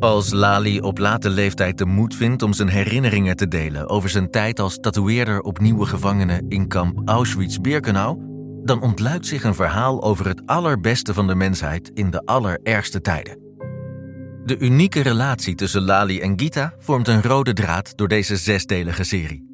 Als Lali op late leeftijd de moed vindt om zijn herinneringen te delen over zijn tijd als tatoeëerder op nieuwe gevangenen in kamp Auschwitz-Birkenau, dan ontluikt zich een verhaal over het allerbeste van de mensheid in de allerergste tijden. De unieke relatie tussen Lali en Gita vormt een rode draad door deze zesdelige serie.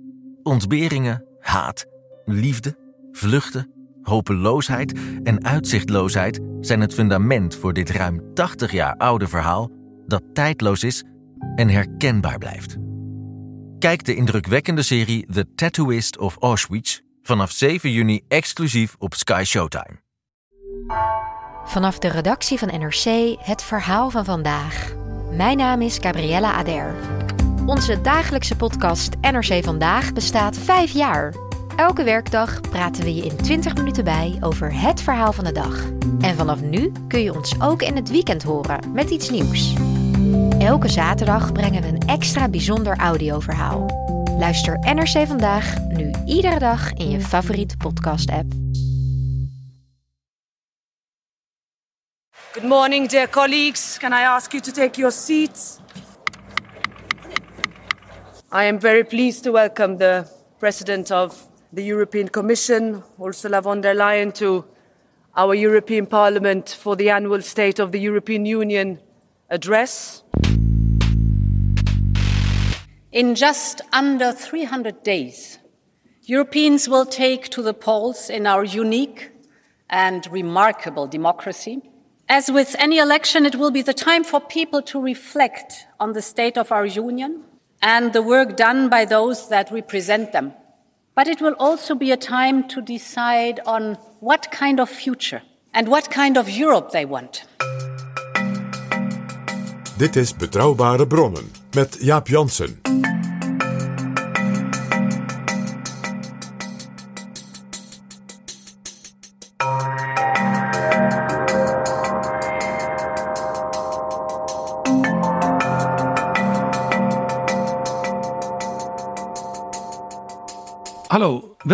Ontberingen, haat, liefde, vluchten, hopeloosheid en uitzichtloosheid zijn het fundament voor dit ruim 80 jaar oude verhaal dat tijdloos is en herkenbaar blijft. Kijk de indrukwekkende serie The Tattooist of Auschwitz vanaf 7 juni exclusief op Sky Showtime. Vanaf de redactie van NRC het verhaal van vandaag. Mijn naam is Gabriella Ader. Onze dagelijkse podcast NRC Vandaag bestaat vijf jaar. Elke werkdag praten we je in 20 minuten bij over het verhaal van de dag. En vanaf nu kun je ons ook in het weekend horen met iets nieuws. Elke zaterdag brengen we een extra bijzonder audioverhaal. Luister NRC Vandaag nu iedere dag in je favoriete podcast-app. Good morning, dear colleagues. Can I ask you to take your seats? I am very pleased to welcome the President of the European Commission, Ursula von der Leyen, to our European Parliament for the annual State of the European Union address. In just under 300 days, Europeans will take to the polls in our unique and remarkable democracy. As with any election, it will be the time for people to reflect on the state of our union and the work done by those that represent them. But it will also be a time to decide on what kind of future and what kind of Europe they want. Dit is Betrouwbare Bronnen met Jaap Jansen.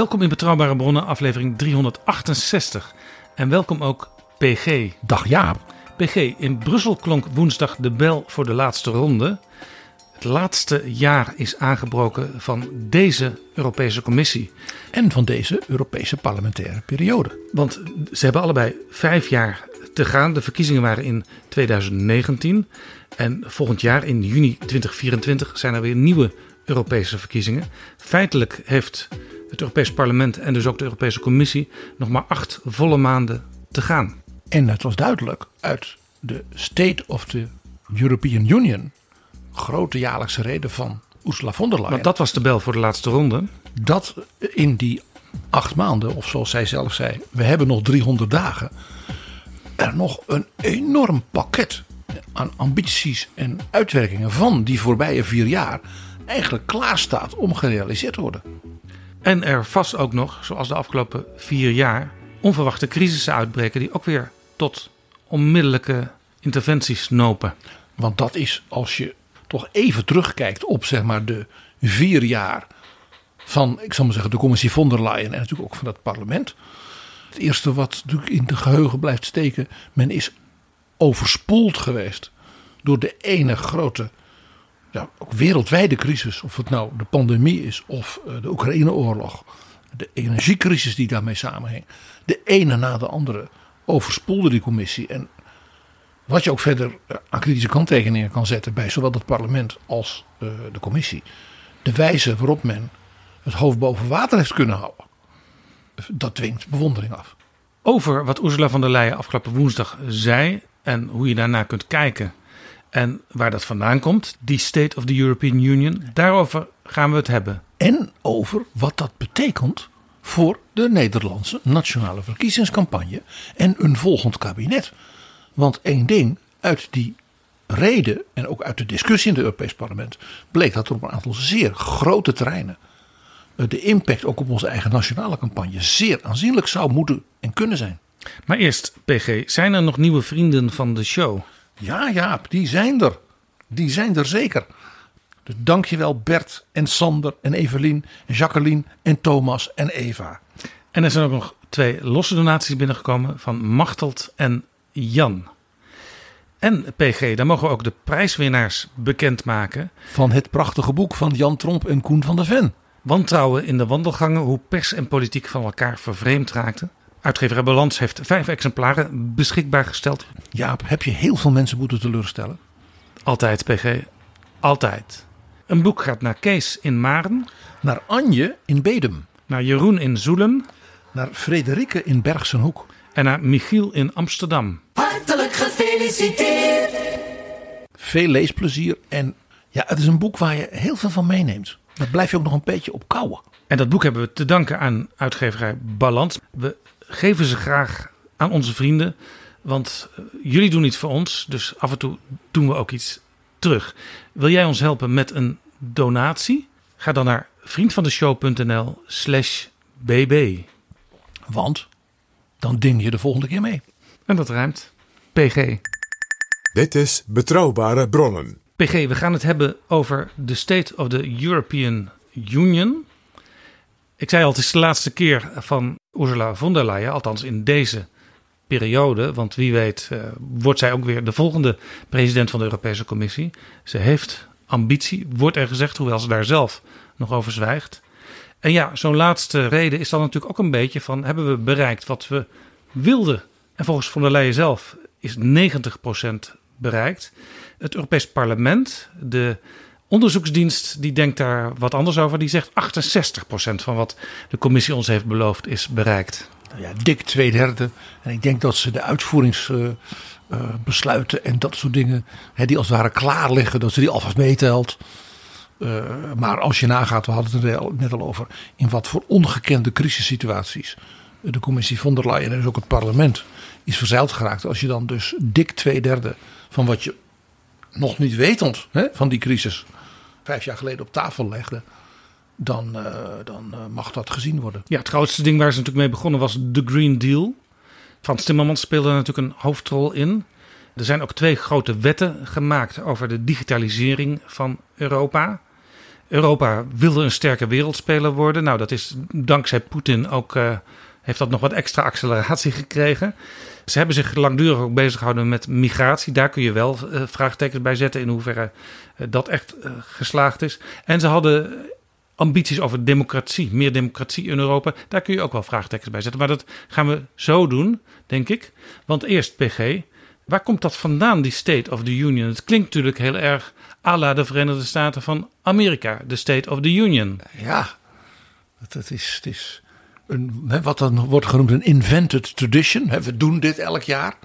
Welkom in Betrouwbare Bronnen, aflevering 368. En welkom ook PG. Dag Jaap. PG, in Brussel klonk woensdag de bel voor de laatste ronde. Het laatste jaar is aangebroken van deze Europese Commissie. En van deze Europese parlementaire periode. Want ze hebben allebei vijf jaar te gaan. De verkiezingen waren in 2019. En volgend jaar, in juni 2024, zijn er weer nieuwe Europese verkiezingen. Feitelijk heeft het Europees Parlement en dus ook de Europese Commissie nog maar acht volle maanden te gaan. En het was duidelijk uit de State of the European Union, grote jaarlijkse reden van Ursula von der Leyen. Want dat was de bel voor de laatste ronde. Dat in die acht maanden, of zoals zij zelf zei, we hebben nog 300 dagen, er nog een enorm pakket aan ambities en uitwerkingen van die voorbije vier jaar eigenlijk klaar staat om gerealiseerd te worden. En er vast ook nog, zoals de afgelopen vier jaar, onverwachte crisissen uitbreken die ook weer tot onmiddellijke interventies nopen. Want dat is als je toch even terugkijkt op zeg maar de vier jaar van, ik zal maar zeggen, de commissie von der Leyen en natuurlijk ook van het parlement. Het eerste wat natuurlijk in de geheugen blijft steken, men is overspoeld geweest door de ene grote ja, ook wereldwijde crisis, of het nou de pandemie is of de Oekraïne-oorlog, de energiecrisis die daarmee samenhing. De ene na de andere overspoelde die commissie. En wat je ook verder aan kritische kanttekeningen kan zetten bij zowel het parlement als de commissie. De wijze waarop men het hoofd boven water heeft kunnen houden. Dat dwingt bewondering af. Over wat Ursula von der Leyen afgelopen woensdag zei en hoe je daarna kunt kijken en waar dat vandaan komt, die State of the European Union, daarover gaan we het hebben. En over wat dat betekent voor de Nederlandse nationale verkiezingscampagne en een volgend kabinet. Want één ding uit die reden en ook uit de discussie in het Europees Parlement bleek dat er op een aantal zeer grote terreinen de impact ook op onze eigen nationale campagne zeer aanzienlijk zou moeten en kunnen zijn. Maar eerst, PG, zijn er nog nieuwe vrienden van de show? Ja, Jaap, die zijn er. Die zijn er zeker. Dus dankjewel Bert en Sander en Evelien en Jacqueline en Thomas en Eva. En er zijn ook nog twee losse donaties binnengekomen van Machteld en Jan. En PG, dan mogen we ook de prijswinnaars bekendmaken. Van het prachtige boek van Jan Tromp en Koen van der Ven. Wantrouwen in de wandelgangen, hoe pers en politiek van elkaar vervreemd raakten. Uitgeverij Balans heeft vijf exemplaren beschikbaar gesteld. Jaap, heb je heel veel mensen moeten teleurstellen? Altijd, PG. Altijd. Een boek gaat naar Kees in Maren, Naar Anje in Bedum. naar Jeroen in Zoelen Naar Frederike in Bergsenhoek. en naar Michiel in Amsterdam. Hartelijk gefeliciteerd. Veel leesplezier. En ja, het is een boek waar je heel veel van meeneemt. Daar blijf je ook nog een beetje op kouwen. En dat boek hebben we te danken aan uitgeverij Balans. We geven ze graag aan onze vrienden, want eh, jullie doen iets voor ons, dus af en toe doen we ook iets terug. Wil jij ons helpen met een donatie? Ga dan naar vriendvandeshow.nl slash bb. Want dan ding je de volgende keer mee. En dat ruimt. PG. Dit is Betrouwbare Bronnen. PG, we gaan het hebben over de State of the European Union. Ik zei al, het is de laatste keer van Ursula von der Leyen, althans in deze periode. Want wie weet eh, wordt zij ook weer de volgende president van de Europese Commissie. Ze heeft ambitie, wordt er gezegd, hoewel ze daar zelf nog over zwijgt. En ja, zo'n laatste reden is dan natuurlijk ook een beetje van... hebben we bereikt wat we wilden? En volgens von der Leyen zelf is 90% bereikt. Het Europees Parlement, de onderzoeksdienst, die denkt daar wat anders over. Die zegt 68% van wat de commissie ons heeft beloofd is bereikt. Nou ja, dik twee derde. En ik denk dat ze de uitvoeringsbesluiten en dat soort dingen, hè, die als het ware klaar liggen, dat ze die alvast meetelt. Eh, maar als je nagaat, we hadden het er net al over, in wat voor ongekende crisissituaties de commissie von der Leyen en dus ook het parlement is verzeild geraakt. Als je dan dus dik twee derde van wat je nog niet wetend hè, van die crisis vijf jaar geleden op tafel legde, dan, eh, dan eh, mag dat gezien worden. Ja, het grootste ding waar ze natuurlijk mee begonnen was de Green Deal. Frans Timmermans speelde natuurlijk een hoofdrol in. Er zijn ook twee grote wetten gemaakt over de digitalisering van Europa. Europa wilde een sterke wereldspeler worden. Nou, dat is dankzij Poetin ook, eh, heeft dat nog wat extra acceleratie gekregen. Ze hebben zich langdurig ook bezig gehouden met migratie. Daar kun je wel eh, vraagtekens bij zetten in hoeverre eh, dat echt eh, geslaagd is. En ze hadden ambities over democratie, meer democratie in Europa. Daar kun je ook wel vraagtekens bij zetten. Maar dat gaan we zo doen, denk ik. Want eerst, PG, waar komt dat vandaan, die State of the Union? Het klinkt natuurlijk heel erg à la de Verenigde Staten van Amerika, de State of the Union. Ja, het is, het is wat dan wordt genoemd een invented tradition. We doen dit elk jaar.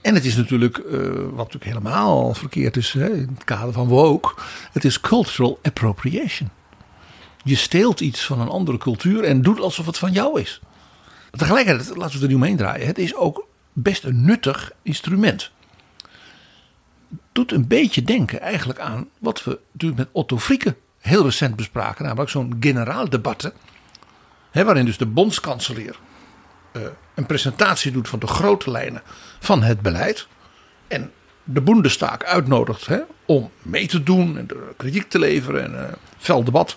En het is natuurlijk, eh, wat natuurlijk helemaal verkeerd is hè, in het kader van woke. Het is cultural appropriation. Je steelt iets van een andere cultuur en doet alsof het van jou is. Tegelijkertijd, laten we er niet omheen draaien. Het is ook best een nuttig instrument. Doet een beetje denken eigenlijk aan wat we natuurlijk met Otto Frieke heel recent bespraken. Namelijk zo'n generaaldebatten. Waarin dus de bondskanselier eh, een presentatie doet van de grote lijnen van het beleid. En de Bundestag uitnodigt om mee te doen en de kritiek te leveren en uh, fel debat.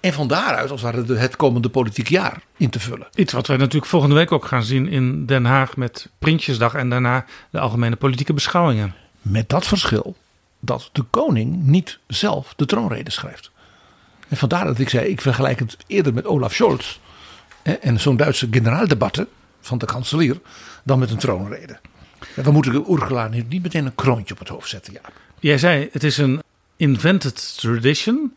En van daaruit als het ware het komende politiek jaar in te vullen. Iets wat wij natuurlijk volgende week ook gaan zien in Den Haag met Prinsjesdag en daarna de algemene politieke beschouwingen. Met dat verschil dat de koning niet zelf de troonrede schrijft. En vandaar dat ik zei, ik vergelijk het eerder met Olaf Scholz en zo'n Duitse generaaldebatten van de kanselier dan met een troonrede. En we moeten Ursula niet meteen een kroontje op het hoofd zetten, ja. Jij zei, het is een invented tradition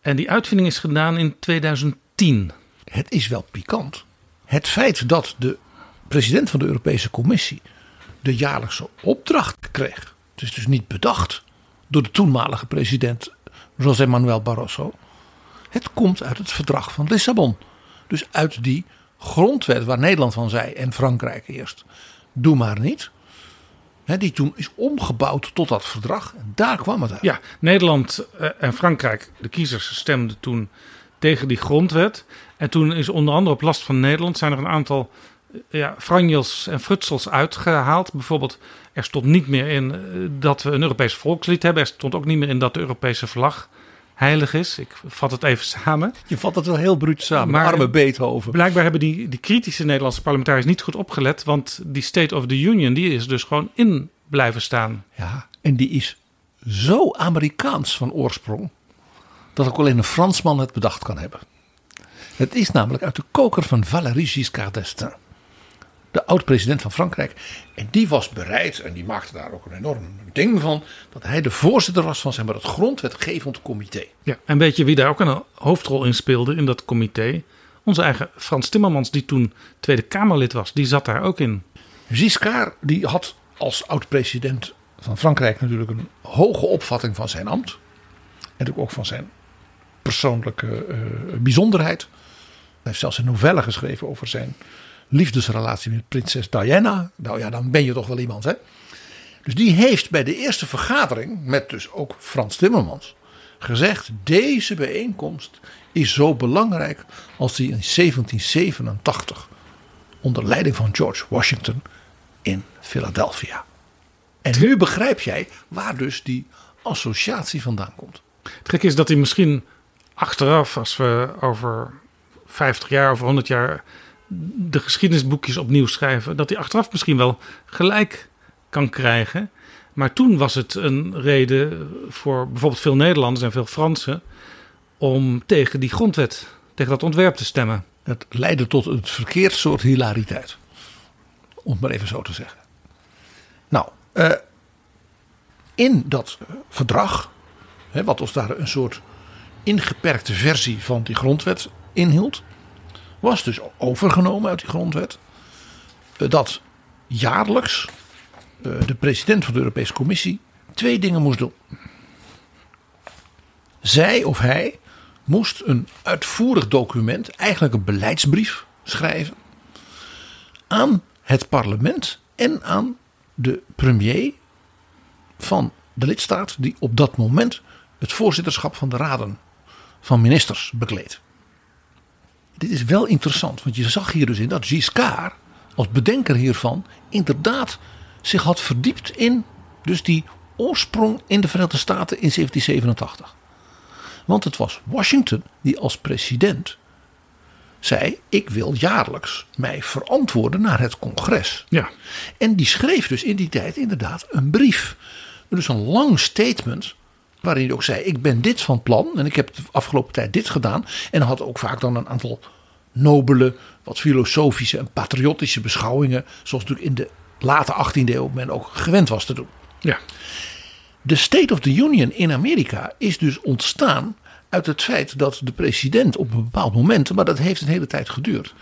en die uitvinding is gedaan in 2010. Het is wel pikant. Het feit dat de president van de Europese Commissie de jaarlijkse opdracht kreeg. Het is dus niet bedacht door de toenmalige president José Manuel Barroso. Het komt uit het verdrag van Lissabon. Dus uit die grondwet waar Nederland van zei en Frankrijk eerst. Doe maar niet. Die toen is omgebouwd tot dat verdrag. En daar kwam het uit. Ja, Nederland eh, en Frankrijk, de kiezers stemden toen tegen die grondwet. En toen is onder andere op last van Nederland zijn er een aantal eh, ja, franjels en frutsels uitgehaald. Bijvoorbeeld, er stond niet meer in eh, dat we een Europees volkslied hebben. Er stond ook niet meer in dat de Europese vlag heilig is. Ik vat het even samen. Je vat het wel heel bruut samen. Maar- arme Beethoven. Blijkbaar hebben die, die kritische Nederlandse parlementariërs niet goed opgelet. Want die State of the Union die is dus gewoon in blijven staan. Ja, en die is zo Amerikaans van oorsprong dat ook alleen een Fransman het bedacht kan hebben. Het is namelijk uit de koker van Valéry Giscard d'Estaing. De oud-president van Frankrijk. En die was bereid, en die maakte daar ook een enorm ding van, dat hij de voorzitter was van zeg maar, het grondwetgevend comité. Ja, en weet je wie daar ook een hoofdrol in speelde in dat comité? Onze eigen Frans Timmermans, die toen Tweede Kamerlid was, die zat daar ook in. Giscard die had als oud-president van Frankrijk natuurlijk een hoge opvatting van zijn ambt. En ook van zijn persoonlijke uh, bijzonderheid. Hij heeft zelfs een novelle geschreven over zijn liefdesrelatie met prinses Diana. Nou ja, dan ben je toch wel iemand, hè? Dus die heeft bij de eerste vergadering, met dus ook Frans Timmermans, gezegd: deze bijeenkomst is zo belangrijk als die in 1787 onder leiding van George Washington in Philadelphia. En nu begrijp jij waar dus die associatie vandaan komt. Het gek is dat hij misschien achteraf, als we over 50 jaar, over 100 jaar de geschiedenisboekjes opnieuw schrijven, dat hij achteraf misschien wel gelijk kan krijgen. Maar toen was het een reden voor bijvoorbeeld veel Nederlanders en veel Fransen om tegen die grondwet, tegen dat ontwerp te stemmen. Het leidde tot een verkeerd soort hilariteit. Om het maar even zo te zeggen. Nou, uh, in dat verdrag, hè, wat ons daar een soort ingeperkte versie van die grondwet inhield, was dus overgenomen uit die grondwet eh, dat jaarlijks eh, de president van de Europese Commissie twee dingen moest doen. Zij of hij moest een uitvoerig document, eigenlijk een beleidsbrief, schrijven aan het parlement en aan de premier van de lidstaat die op dat moment het voorzitterschap van de raden van ministers bekleedt. Dit is wel interessant, want je zag hier dus in dat Giscard als bedenker hiervan inderdaad zich had verdiept in dus die oorsprong in de Verenigde Staten in 1787. Want het was Washington die als president zei: Ik wil jaarlijks mij verantwoorden naar het congres. Ja. En die schreef dus in die tijd inderdaad een brief. Dus een lang statement. Waarin hij ook zei: Ik ben dit van plan. En ik heb de afgelopen tijd dit gedaan. En had ook vaak dan een aantal nobele, wat filosofische en patriotische beschouwingen. Zoals natuurlijk in de late 18e eeuw men ook gewend was te doen. Ja. De State of the Union in Amerika is dus ontstaan uit het feit dat de president op een bepaald moment, maar dat heeft een hele tijd geduurd,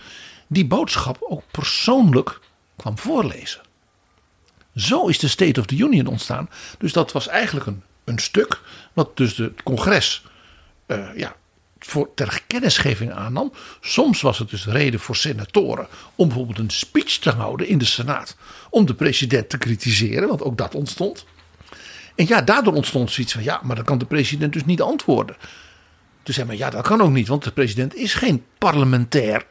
die boodschap ook persoonlijk kwam voorlezen. Zo is de State of the Union ontstaan. Dus dat was eigenlijk een, een stuk wat dus het congres uh, ja, voor, ter kennisgeving aannam. Soms was het dus reden voor senatoren om bijvoorbeeld een speech te houden in de Senaat. Om de president te kritiseren, want ook dat ontstond. En ja, daardoor ontstond zoiets van ja, maar dan kan de president dus niet antwoorden. Toen zei men ja, dat kan ook niet, want de president is geen parlementair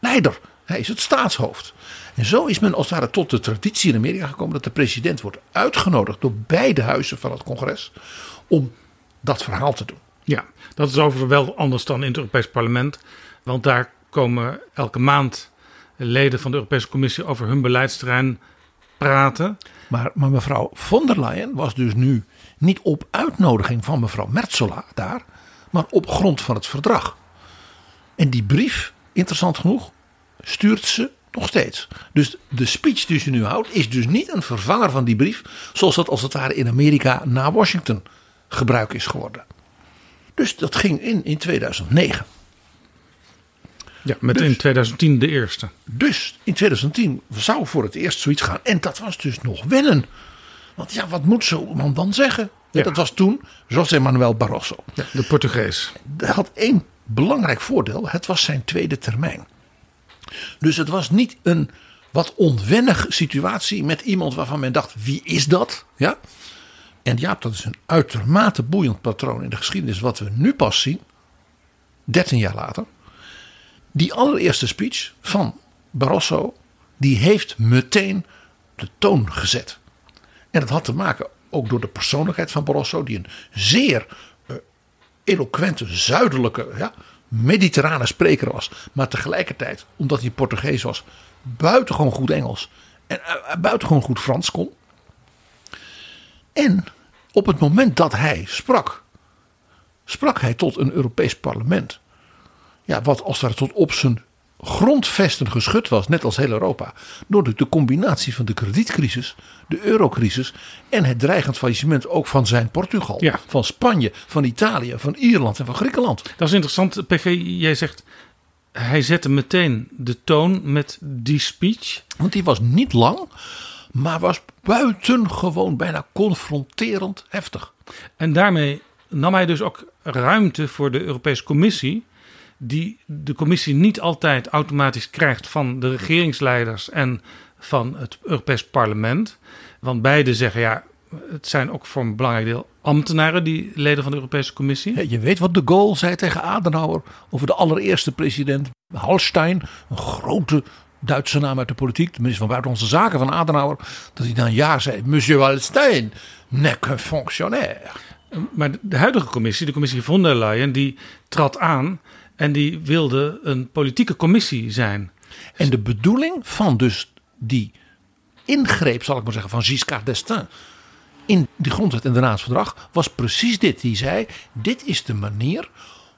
leider. Hij is het staatshoofd. En zo is men als het ware tot de traditie in Amerika gekomen dat de president wordt uitgenodigd door beide huizen van het congres om dat verhaal te doen. Ja, dat is overigens wel anders dan in het Europees Parlement. Want daar komen elke maand leden van de Europese Commissie over hun beleidsterrein praten. Maar, maar mevrouw von der Leyen was dus nu niet op uitnodiging van mevrouw Metzola daar, maar op grond van het verdrag. En die brief, interessant genoeg, stuurt ze nog steeds. Dus de speech die ze nu houdt is dus niet een vervanger van die brief, zoals dat als het ware in Amerika na Washington gebruik is geworden. Dus dat ging in in 2009. Ja, met dus, in 2010 de eerste. Dus in 2010 zou voor het eerst zoiets gaan. En dat was dus nog wennen. Want ja, wat moet zo'n man dan zeggen? Ja. Dat was toen José Manuel Barroso. Ja, de Portugees. Dat had één belangrijk voordeel. Het was zijn tweede termijn. Dus het was niet een wat onwennig situatie met iemand waarvan men dacht: wie is dat? Ja? En ja, dat is een uitermate boeiend patroon in de geschiedenis, wat we nu pas zien, 13 jaar later. Die allereerste speech van Barroso, die heeft meteen de toon gezet. En dat had te maken ook door de persoonlijkheid van Barroso, die een zeer uh, eloquente, zuidelijke, ja, mediterrane spreker was. Maar tegelijkertijd, omdat hij Portugees was, buitengewoon goed Engels en uh, buitengewoon goed Frans kon. En op het moment dat hij sprak, sprak hij tot een Europees parlement. Ja, wat als het tot op zijn grondvesten geschud was, net als heel Europa, door de, combinatie van de kredietcrisis, de eurocrisis en het dreigend faillissement ook van zijn Portugal, Ja. van Spanje, van Italië, van Ierland en van Griekenland. Dat is interessant, PG. Jij zegt, hij zette meteen de toon met die speech. Want die was niet lang, maar was buitengewoon bijna confronterend heftig. En daarmee nam hij dus ook ruimte voor de Europese Commissie. Die de commissie niet altijd automatisch krijgt van de regeringsleiders en van het Europees Parlement. Want beide zeggen ja, het zijn ook voor een belangrijk deel ambtenaren, die leden van de Europese Commissie. Ja, Je weet wat de Gaulle zei tegen Adenauer over de allereerste president Hallstein, een grote Duitse naam uit de politiek, de minister van Buitenlandse Zaken van Adenauer, dat hij na een jaar zei: Monsieur Hallstein, n'est qu'un fonctionnaire. Maar de huidige commissie, de commissie von der Leyen, die trad aan en die wilde een politieke commissie zijn. En de bedoeling van dus die ingreep, zal ik maar zeggen, van Giscard d'Estaing in de grondwet en de raadsverdrag was precies dit. Die zei: dit is de manier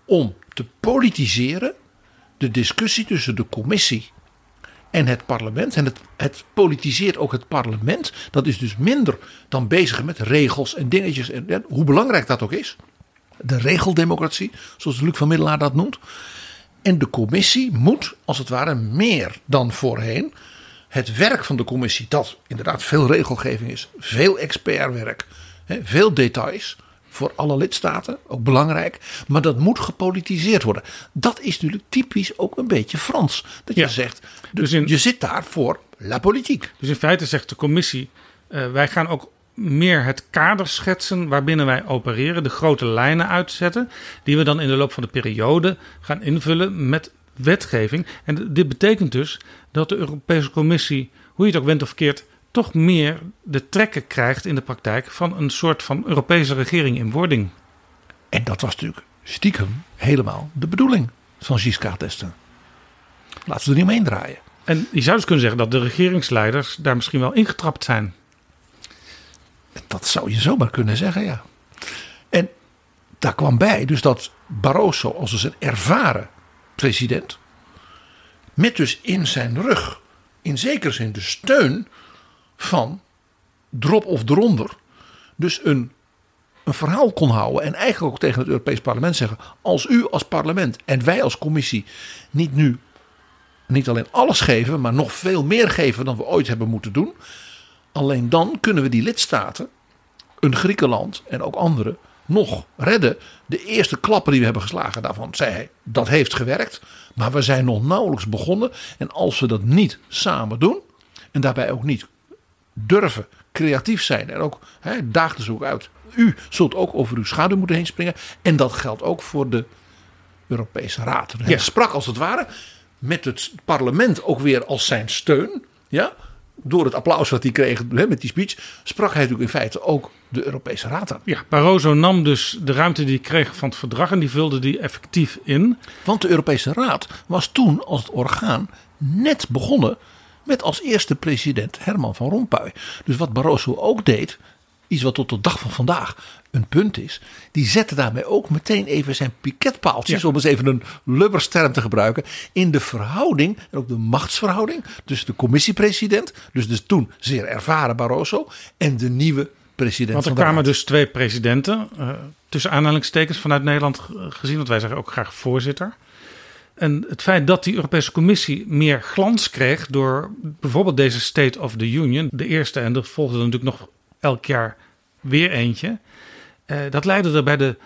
om te politiseren de discussie tussen de commissie en het parlement. En het, het politiseert ook het parlement. Dat is dus minder dan bezig met regels en dingetjes. En, en hoe belangrijk dat ook is. De regeldemocratie, zoals Luc van Middelaar dat noemt. En de commissie moet, als het ware, meer dan voorheen. Het werk van de commissie, dat inderdaad veel regelgeving is, veel expertwerk, veel details voor alle lidstaten, ook belangrijk. Maar dat moet gepolitiseerd worden. Dat is natuurlijk typisch ook een beetje Frans. Dat Ja. je zegt, Dus in- je zit daar voor la politiek. Dus in feite zegt de commissie: eh, wij gaan ook meer het kader schetsen waarbinnen wij opereren, de grote lijnen uitzetten, die we dan in de loop van de periode gaan invullen met wetgeving. En dit betekent dus dat de Europese Commissie, hoe je het ook went of keert, toch meer de trekken krijgt in de praktijk van een soort van Europese regering in wording. En dat was natuurlijk stiekem helemaal de bedoeling van Giscard d'Estaing. Laten we er niet omheen draaien. En je zou dus kunnen zeggen dat de regeringsleiders daar misschien wel ingetrapt zijn. Dat zou je zomaar kunnen zeggen, ja. En daar kwam bij dus dat Barroso als dus een ervaren president... met dus in zijn rug in zekere zin de steun van drop of eronder... dus een, een verhaal kon houden en eigenlijk ook tegen het Europees Parlement zeggen... als u als parlement en wij als commissie niet nu niet alleen alles geven... maar nog veel meer geven dan we ooit hebben moeten doen... Alleen dan kunnen we die lidstaten, een Griekenland en ook anderen, nog redden. De eerste klappen die we hebben geslagen daarvan, zei hij, dat heeft gewerkt. Maar we zijn nog nauwelijks begonnen. En als we dat niet samen doen, en daarbij ook niet durven creatief zijn en ook hè, daagde ze ook uit. U zult ook over uw schaduw moeten heen springen. En dat geldt ook voor de Europese Raad. Hij Ja. sprak als het ware met het parlement ook weer als zijn steun. Ja? Door het applaus wat hij kreeg hè, met die speech, sprak hij natuurlijk in feite ook de Europese Raad aan. Ja, Barroso nam dus de ruimte die hij kreeg van het verdrag en die vulde die effectief in. Want de Europese Raad was toen als het orgaan net begonnen met als eerste president Herman van Rompuy. Dus wat Barroso ook deed, iets wat tot de dag van vandaag een punt is, die zette daarmee ook meteen even zijn piketpaaltjes, Ja. om eens even een lubbersterm te gebruiken, in de verhouding en ook de machtsverhouding tussen de commissiepresident, dus, dus toen zeer ervaren Barroso, en de nieuwe president Want er kwamen Raad. dus twee presidenten, eh, tussen aanhalingstekens vanuit Nederland ge- gezien, want wij zeggen ook graag voorzitter. En het feit dat die Europese Commissie meer glans kreeg door bijvoorbeeld deze State of the Union, de eerste en er volgde er natuurlijk nog elk jaar weer eentje, eh, dat leidde er bij de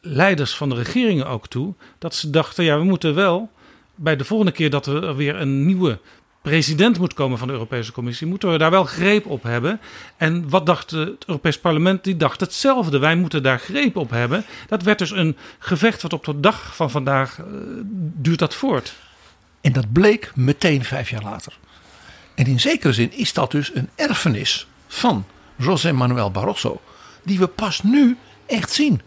leiders van de regeringen ook toe dat ze dachten, ja, we moeten wel bij de volgende keer dat er weer een nieuwe president moet komen van de Europese Commissie, moeten we daar wel greep op hebben. En wat dacht het Europees Parlement? Die dacht hetzelfde. Wij moeten daar greep op hebben. Dat werd dus een gevecht wat op de dag van vandaag eh, duurt dat voort. En dat bleek meteen vijf jaar later. En in zekere zin is dat dus een erfenis van José Manuel Barroso, die we pas nu echt zien.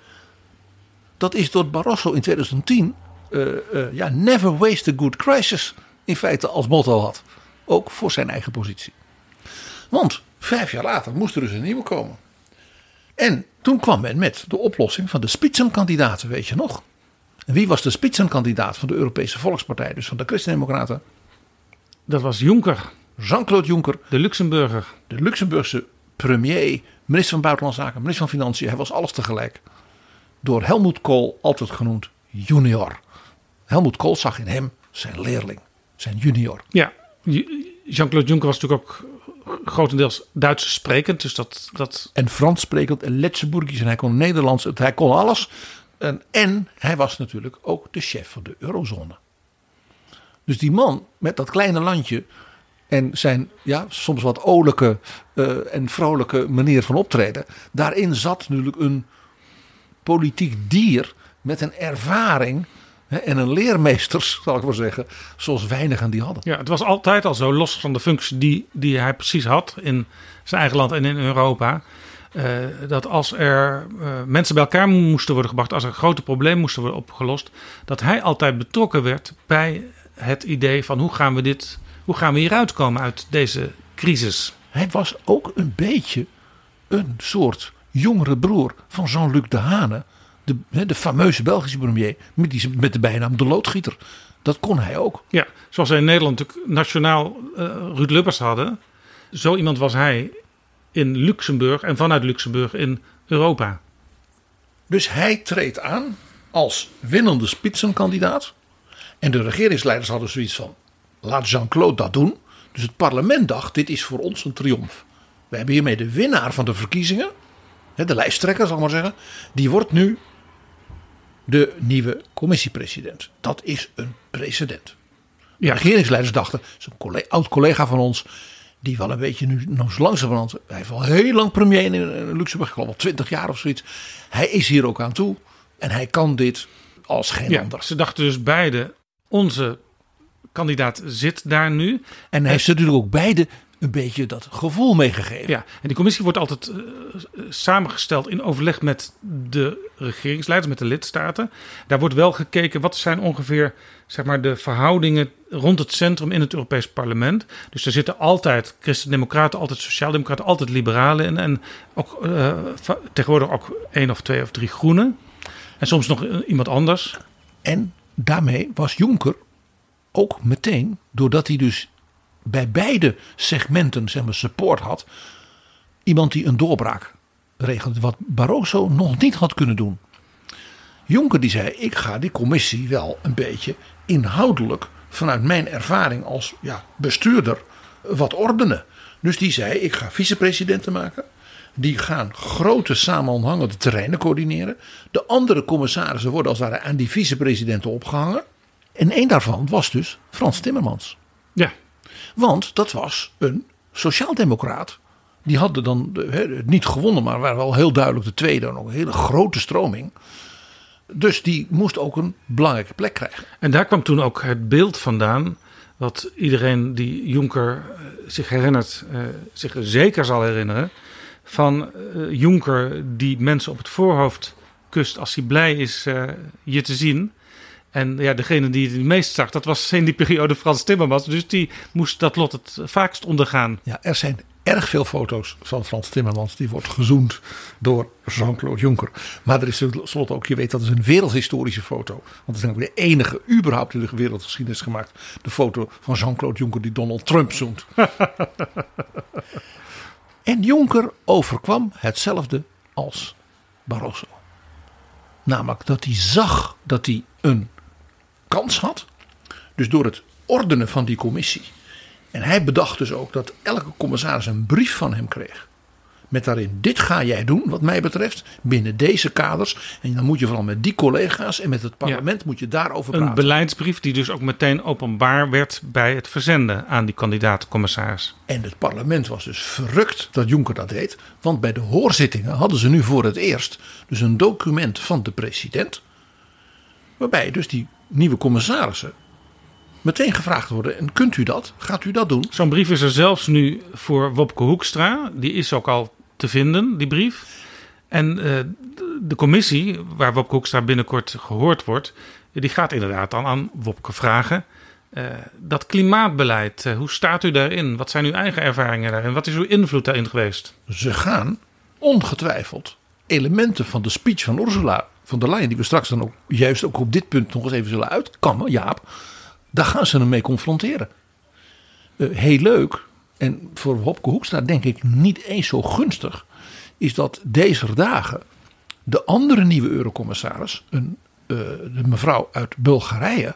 Dat is door Barroso in 2010, eh, eh, ja, never waste a good crisis, in feite als motto had. Ook voor zijn eigen positie. Want vijf jaar later moest er dus een nieuwe komen. En toen kwam men met de oplossing van de spitsenkandidaten, weet je nog? En wie was de spitsenkandidaat van de Europese Volkspartij, dus van de Christen-Democraten? Dat was Juncker, Jean-Claude Juncker, de Luxemburger. de Luxemburgse premier, minister van Buitenlandse Zaken, minister van Financiën. Hij was alles tegelijk. Door Helmut Kohl altijd genoemd junior. Helmut Kohl zag in hem zijn leerling, zijn junior. Ja, Jean-Claude Juncker was natuurlijk ook grotendeels Duits sprekend. Dus dat, dat... En Frans sprekend en Letsenburgisch en hij kon Nederlands. Hij kon alles. En, en hij was natuurlijk ook de chef van de eurozone. Dus die man met dat kleine landje en zijn ja, soms wat olijke eh, en vrolijke manier van optreden. Daarin zat natuurlijk een politiek dier met een ervaring en een leermeesters, zal ik maar zeggen, zoals weinigen die hadden. Ja, het was altijd al zo, los van de functie die, die hij precies had in zijn eigen land en in Europa. eh, dat als er eh, mensen bij elkaar moesten worden gebracht, als er grote problemen moesten worden opgelost, dat hij altijd betrokken werd bij het idee van hoe gaan we dit, hoe gaan we hieruit komen uit deze crisis. Hij was ook een beetje een soort jongere broer van Jean-Luc Dehane. De, de fameuze Belgische premier met, die, met de bijnaam de loodgieter. Dat kon hij ook. Ja, zoals wij in Nederland natuurlijk nationaal eh, Ruud Lubbers hadden, zo iemand was hij in Luxemburg en vanuit Luxemburg in Europa. Dus hij treedt aan als winnende spitsenkandidaat. En de regeringsleiders hadden zoiets van: laat Jean-Claude dat doen. Dus het parlement dacht: dit is voor ons een triomf. We hebben hiermee de winnaar van de verkiezingen, de lijsttrekker zal ik maar zeggen, die wordt nu de nieuwe commissiepresident. Dat is een precedent. De Ja, regeringsleiders dachten: het is een collega, oud collega van ons. Die wel een beetje nu, zo langzamerhand. Hij heeft al heel lang premier in, Luxemburg, ik geloof wel 20 jaar of zoiets. Hij is hier ook aan toe. En hij kan dit als geen ja, ander. ze dachten dus beide, onze kandidaat zit daar nu. En hij heeft ze natuurlijk ook beide een beetje dat gevoel meegegeven. Ja, en die commissie wordt altijd eh, samengesteld in overleg met de regeringsleiders, met de lidstaten. Daar wordt wel gekeken wat zijn ongeveer zeg maar, de verhoudingen rond het centrum in het Europees Parlement. Dus er zitten altijd Christen-Democraten, altijd Sociaaldemocraten, altijd Liberalen in. En ook, eh, tegenwoordig ook één of twee of drie Groenen. En soms nog eh, iemand anders. En daarmee was Juncker ook meteen, doordat hij dus bij beide segmenten zeg maar, support had, iemand die een doorbraak regelde, wat Barroso nog niet had kunnen doen. Juncker die zei, ik ga die commissie wel een beetje inhoudelijk vanuit mijn ervaring als ja, bestuurder wat ordenen. Dus die zei, ik ga vicepresidenten maken. Die gaan grote samenhangende terreinen coördineren. De andere commissarissen worden als het ware aan die vicepresidenten opgehangen. En één daarvan was dus Frans Timmermans. Ja, Want dat was een sociaaldemocraat. Die hadden dan de- niet gewonnen, maar waren wel heel duidelijk de tweede. En ook een hele grote stroming. Dus die moest ook een belangrijke plek krijgen. En daar kwam toen ook het beeld vandaan. Wat iedereen die Juncker eh, zich herinnert, eh, zich zeker zal herinneren. Van eh, Juncker die mensen op het voorhoofd kust als hij blij is eh, je te zien. En ja, degene die het meest zag, dat was in die periode Frans Timmermans. Dus die moest dat lot het vaakst ondergaan. Ja, er zijn erg veel foto's van Frans Timmermans. Die wordt gezoend door Jean-Claude Juncker. Maar er is tenslotte ook, je weet dat is een wereldhistorische foto. Want het is namelijk de enige überhaupt in de wereldgeschiedenis gemaakt. De foto van Jean-Claude Juncker die Donald Trump zoent. en Juncker overkwam hetzelfde als Barroso. Namelijk dat hij zag dat hij een kans had. Dus door het ordenen van die commissie. En hij bedacht dus ook dat elke commissaris een brief van hem kreeg. Met daarin, dit ga jij doen wat mij betreft, binnen deze kaders. En dan moet je vooral met die collega's en met het parlement moet je daarover Een praten. beleidsbrief die dus ook meteen openbaar werd bij het verzenden aan die kandidaat-commissaris. En het parlement was dus verrukt dat Juncker dat deed. Want bij de hoorzittingen hadden ze nu voor het eerst dus een document van de president. Waarbij dus die nieuwe commissarissen meteen gevraagd worden. En kunt u dat? Gaat u dat doen? Zo'n brief is er zelfs nu voor Wopke Hoekstra. Die is ook al te vinden, die brief. En eh, de commissie, waar Wopke Hoekstra binnenkort gehoord wordt... die gaat inderdaad dan aan Wopke vragen... eh, dat klimaatbeleid, eh, hoe staat u daarin? Wat zijn uw eigen ervaringen daarin? Wat is uw invloed daarin geweest? Ze gaan ongetwijfeld elementen van de speech van Ursula von der Leyen, die we straks dan ook juist ook op dit punt nog eens even zullen uitkammen, Jaap, daar gaan ze hem mee confronteren. Uh, heel leuk, en voor Hopke Hoekstra denk ik niet eens zo gunstig, is dat deze dagen de andere nieuwe eurocommissaris, een, uh, de mevrouw uit Bulgarije,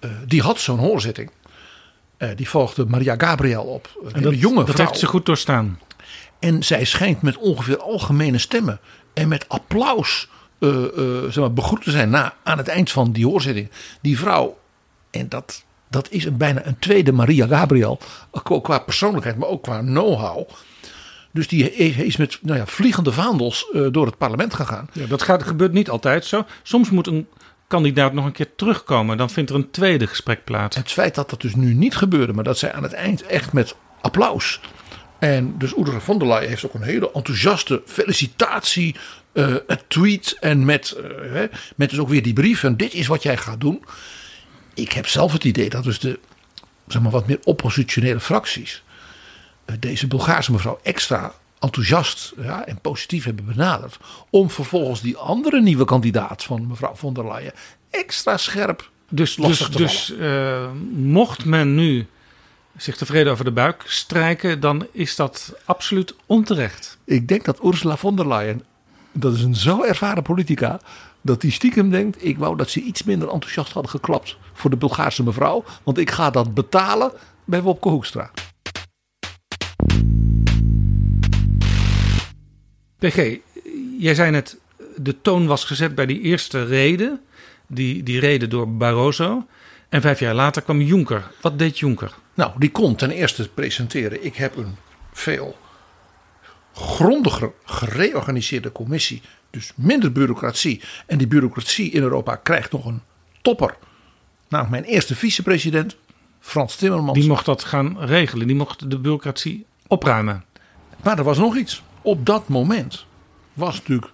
uh, die had zo'n hoorzitting. die volgde Maria Gabriel op. en dat, jonge dat heeft ze goed doorstaan. En zij schijnt met ongeveer algemene stemmen en met applaus uh, uh, zeg maar, begroet te zijn na, aan het eind van die hoorzitting. Die vrouw, en dat, dat is een, bijna een tweede Maria Gabriel, qua persoonlijkheid, maar ook qua know-how. Dus die is met nou ja, vliegende vaandels uh, door het parlement gegaan. Ja, dat gaat, gebeurt niet altijd zo. Soms moet een kandidaat nog een keer terugkomen. Dan vindt er een tweede gesprek plaats. Het feit dat dat dus nu niet gebeurde, maar dat zij aan het eind echt met applaus en dus Ursula von der Leyen heeft ook een hele enthousiaste felicitatie, uh, tweet en met, uh, met dus ook weer die brief en dit is wat jij gaat doen. Ik heb zelf het idee dat dus de zeg maar, wat meer oppositionele fracties uh, deze Bulgaarse mevrouw extra enthousiast ja, en positief hebben benaderd. Om vervolgens die andere nieuwe kandidaat van mevrouw von der Leyen extra scherp dus, dus, dus mocht men nu zich tevreden over de buik strijken, dan is dat absoluut onterecht. Ik denk dat Ursula von der Leyen, dat is een zo ervaren politica, dat die stiekem denkt: ik wou dat ze iets minder enthousiast hadden geklapt voor de Bulgaarse mevrouw, want ik ga dat betalen bij Wopke Hoekstra. PG, jij zei net, de toon was gezet bij die eerste reden, die, die reden door Barroso. En vijf jaar later kwam Juncker. Wat deed Juncker? Nou, die kon ten eerste presenteren. Ik heb een veel grondiger gereorganiseerde commissie. Dus minder bureaucratie. En die bureaucratie in Europa krijgt nog een topper. Nou, mijn eerste vicepresident, Frans Timmermans. Die mocht dat gaan regelen. Die mocht de bureaucratie opruimen. Maar er was nog iets. Op dat moment was natuurlijk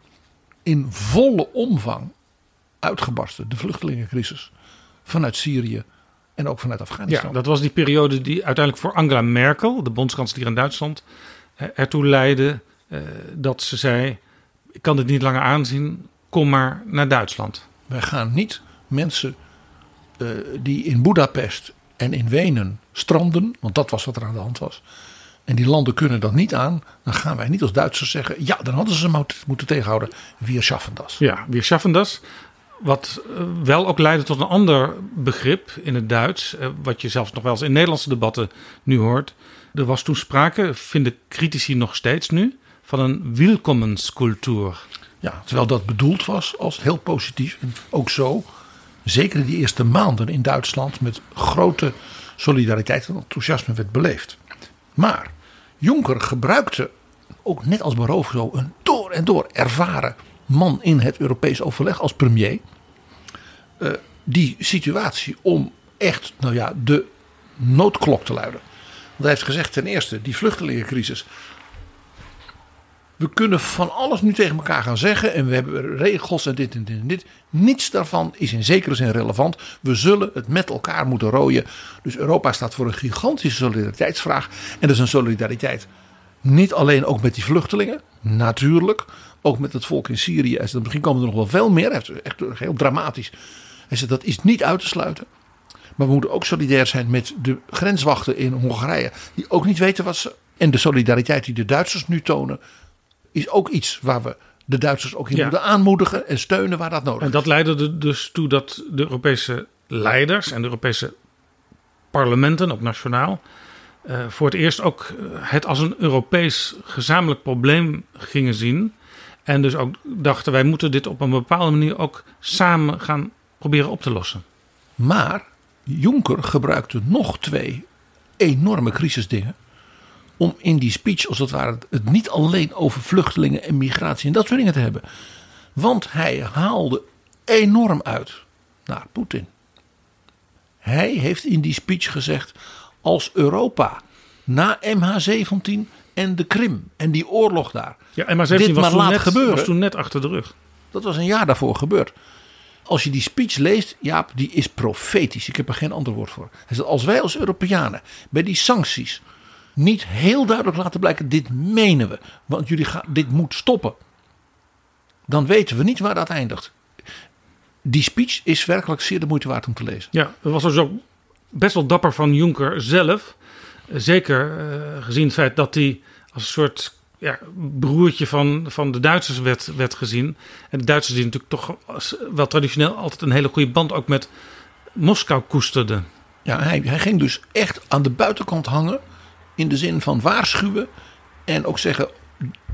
in volle omvang uitgebarsten de vluchtelingencrisis vanuit Syrië en ook vanuit Afghanistan. Ja, dat was die periode die uiteindelijk voor Angela Merkel, de bondskanselier in Duitsland, eh, ertoe leidde eh, dat ze zei: Ik kan dit niet langer aanzien, kom maar naar Duitsland. Wij gaan niet mensen uh, die in Budapest en in Wenen stranden, want dat was wat er aan de hand was. En die landen kunnen dat niet aan. Dan gaan wij niet als Duitsers zeggen: ja, dan hadden ze ze moeten tegenhouden. Wir schaffen das. Ja, wir schaffen das. Wat eh, wel ook leidde tot een ander begrip in het Duits, eh, wat je zelfs nog wel eens in Nederlandse debatten nu hoort. Er was toen sprake, vinden critici nog steeds nu, van een welkomenscultuur. Ja, terwijl dat bedoeld was als heel positief. En ook zo, zeker in die eerste maanden in Duitsland, met grote solidariteit en enthousiasme werd beleefd. Maar Juncker gebruikte, ook net als Barroso, een door en door ervaren man in het Europees overleg als premier. Uh, die situatie om echt nou ja, de noodklok te luiden. Want hij heeft gezegd ten eerste, die vluchtelingencrisis. We kunnen van alles nu tegen elkaar gaan zeggen. En we hebben regels en dit en dit en dit. Niets daarvan is in zekere zin relevant. We zullen het met elkaar moeten rooien. Dus Europa staat voor een gigantische solidariteitsvraag. En dat is een solidariteit. Niet alleen ook met die vluchtelingen. Natuurlijk. Ook met het volk in Syrië. Hij misschien komen er nog wel veel meer. Echt, echt heel dramatisch. Hij zei dat is niet uit te sluiten. Maar we moeten ook solidair zijn met de grenswachten in Hongarije. Die ook niet weten wat ze. En de solidariteit die de Duitsers nu tonen. Is ook iets waar we de Duitsers ook in moeten aanmoedigen en steunen waar dat nodig is. En dat leidde er dus toe dat de Europese leiders en de Europese parlementen, ook nationaal, uh, voor het eerst ook eh, het als een Europees gezamenlijk probleem gingen zien. En dus ook dachten wij moeten dit op een bepaalde manier ook samen gaan proberen op te lossen. Maar Juncker gebruikte nog twee enorme crisisdingen. Om in die speech, als het ware, het niet alleen over vluchtelingen en migratie en dat soort dingen te hebben. Want hij haalde enorm uit naar Poetin. Hij heeft in die speech gezegd: als Europa na MH17 en de Krim en die oorlog daar. Ja, en maar 17 was, toen net, gebeuren, was toen net achter de rug. Dat was een jaar daarvoor gebeurd. Als je die speech leest, Jaap, die is profetisch. Ik heb er geen ander woord voor. Hij zegt, als wij als Europeanen bij die sancties niet heel duidelijk laten blijken, dit menen we. Want jullie gaan, dit moet stoppen. dan weten we niet waar dat eindigt. Die speech is werkelijk zeer de moeite waard om te lezen. Ja, dat was dus ook best wel dapper van Juncker zelf. Zeker uh, gezien het feit dat hij als een soort ja, broertje van, van de Duitsers werd, werd gezien. En de Duitsers die natuurlijk toch wel traditioneel altijd een hele goede band ook met Moskou koesterden. Ja, hij, hij ging dus echt aan de buitenkant hangen. In de zin van waarschuwen. En ook zeggen,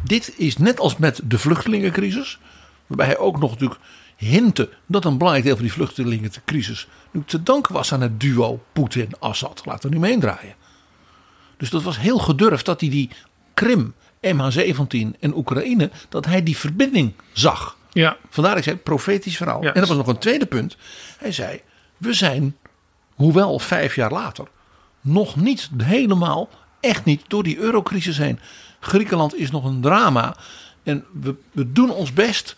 dit is net als met de vluchtelingencrisis. Waarbij hij ook nog natuurlijk hintte dat een belangrijk deel van die vluchtelingencrisis nu te danken was aan het duo Poetin-Assad. Laten we nu mee draaien. Dus dat was heel gedurfd dat hij die Krim, MH17 en Oekraïne, dat hij die verbinding zag. Ja. Vandaar dat ik zei profetisch verhaal. En dat was nog een tweede punt. Hij zei, we zijn, hoewel vijf jaar later, nog niet helemaal, echt niet door die eurocrisis heen. Griekenland is nog een drama. En we, we doen ons best.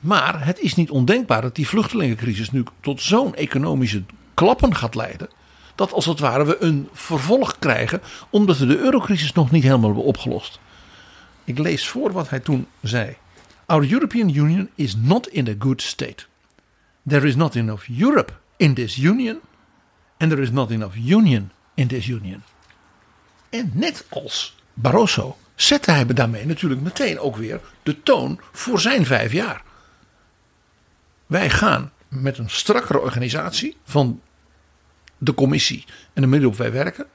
Maar het is niet ondenkbaar dat die vluchtelingencrisis nu tot zo'n economische klappen gaat leiden. Dat als het ware we een vervolg krijgen, omdat we de eurocrisis nog niet helemaal hebben opgelost. Ik lees voor wat hij toen zei. Our European Union is not in a good state. There is not enough Europe in this union. And there is not enough union in this union. En net als Barroso zette hij daarmee natuurlijk meteen ook weer de toon voor zijn vijf jaar. Wij gaan met een strakkere organisatie van de commissie en de middel op wij werken,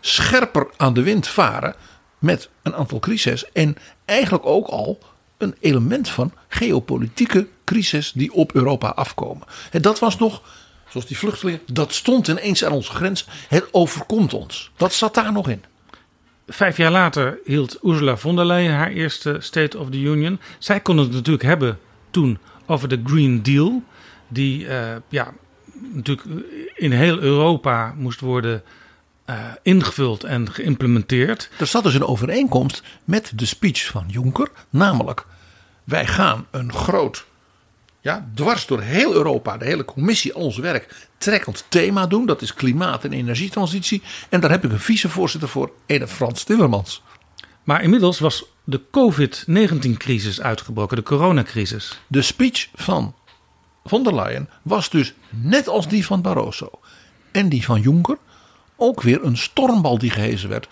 scherper aan de wind varen met een aantal crises en eigenlijk ook al een element van geopolitieke crisis die op Europa afkomen. En dat was nog, zoals die vluchtelingen, dat stond ineens aan onze grens. Het overkomt ons. Dat zat daar nog in. Vijf jaar later hield Ursula von der Leyen haar eerste State of the Union. Zij kon het natuurlijk hebben toen over de Green Deal. Die uh, ja, natuurlijk in heel Europa moest worden uh, ingevuld en geïmplementeerd. Er zat dus een overeenkomst met de speech van Juncker. Namelijk, wij gaan een groot, ja, dwars door heel Europa, de hele commissie, al ons werk, trekkend thema doen. Dat is klimaat- en energietransitie. En daar heb ik een vicevoorzitter voor, Ede Frans Timmermans. Maar inmiddels was de COVID-19-crisis uitgebroken, de coronacrisis. De speech van von der Leyen was dus net als die van Barroso en die van Juncker ook weer een stormbal die gehezen werd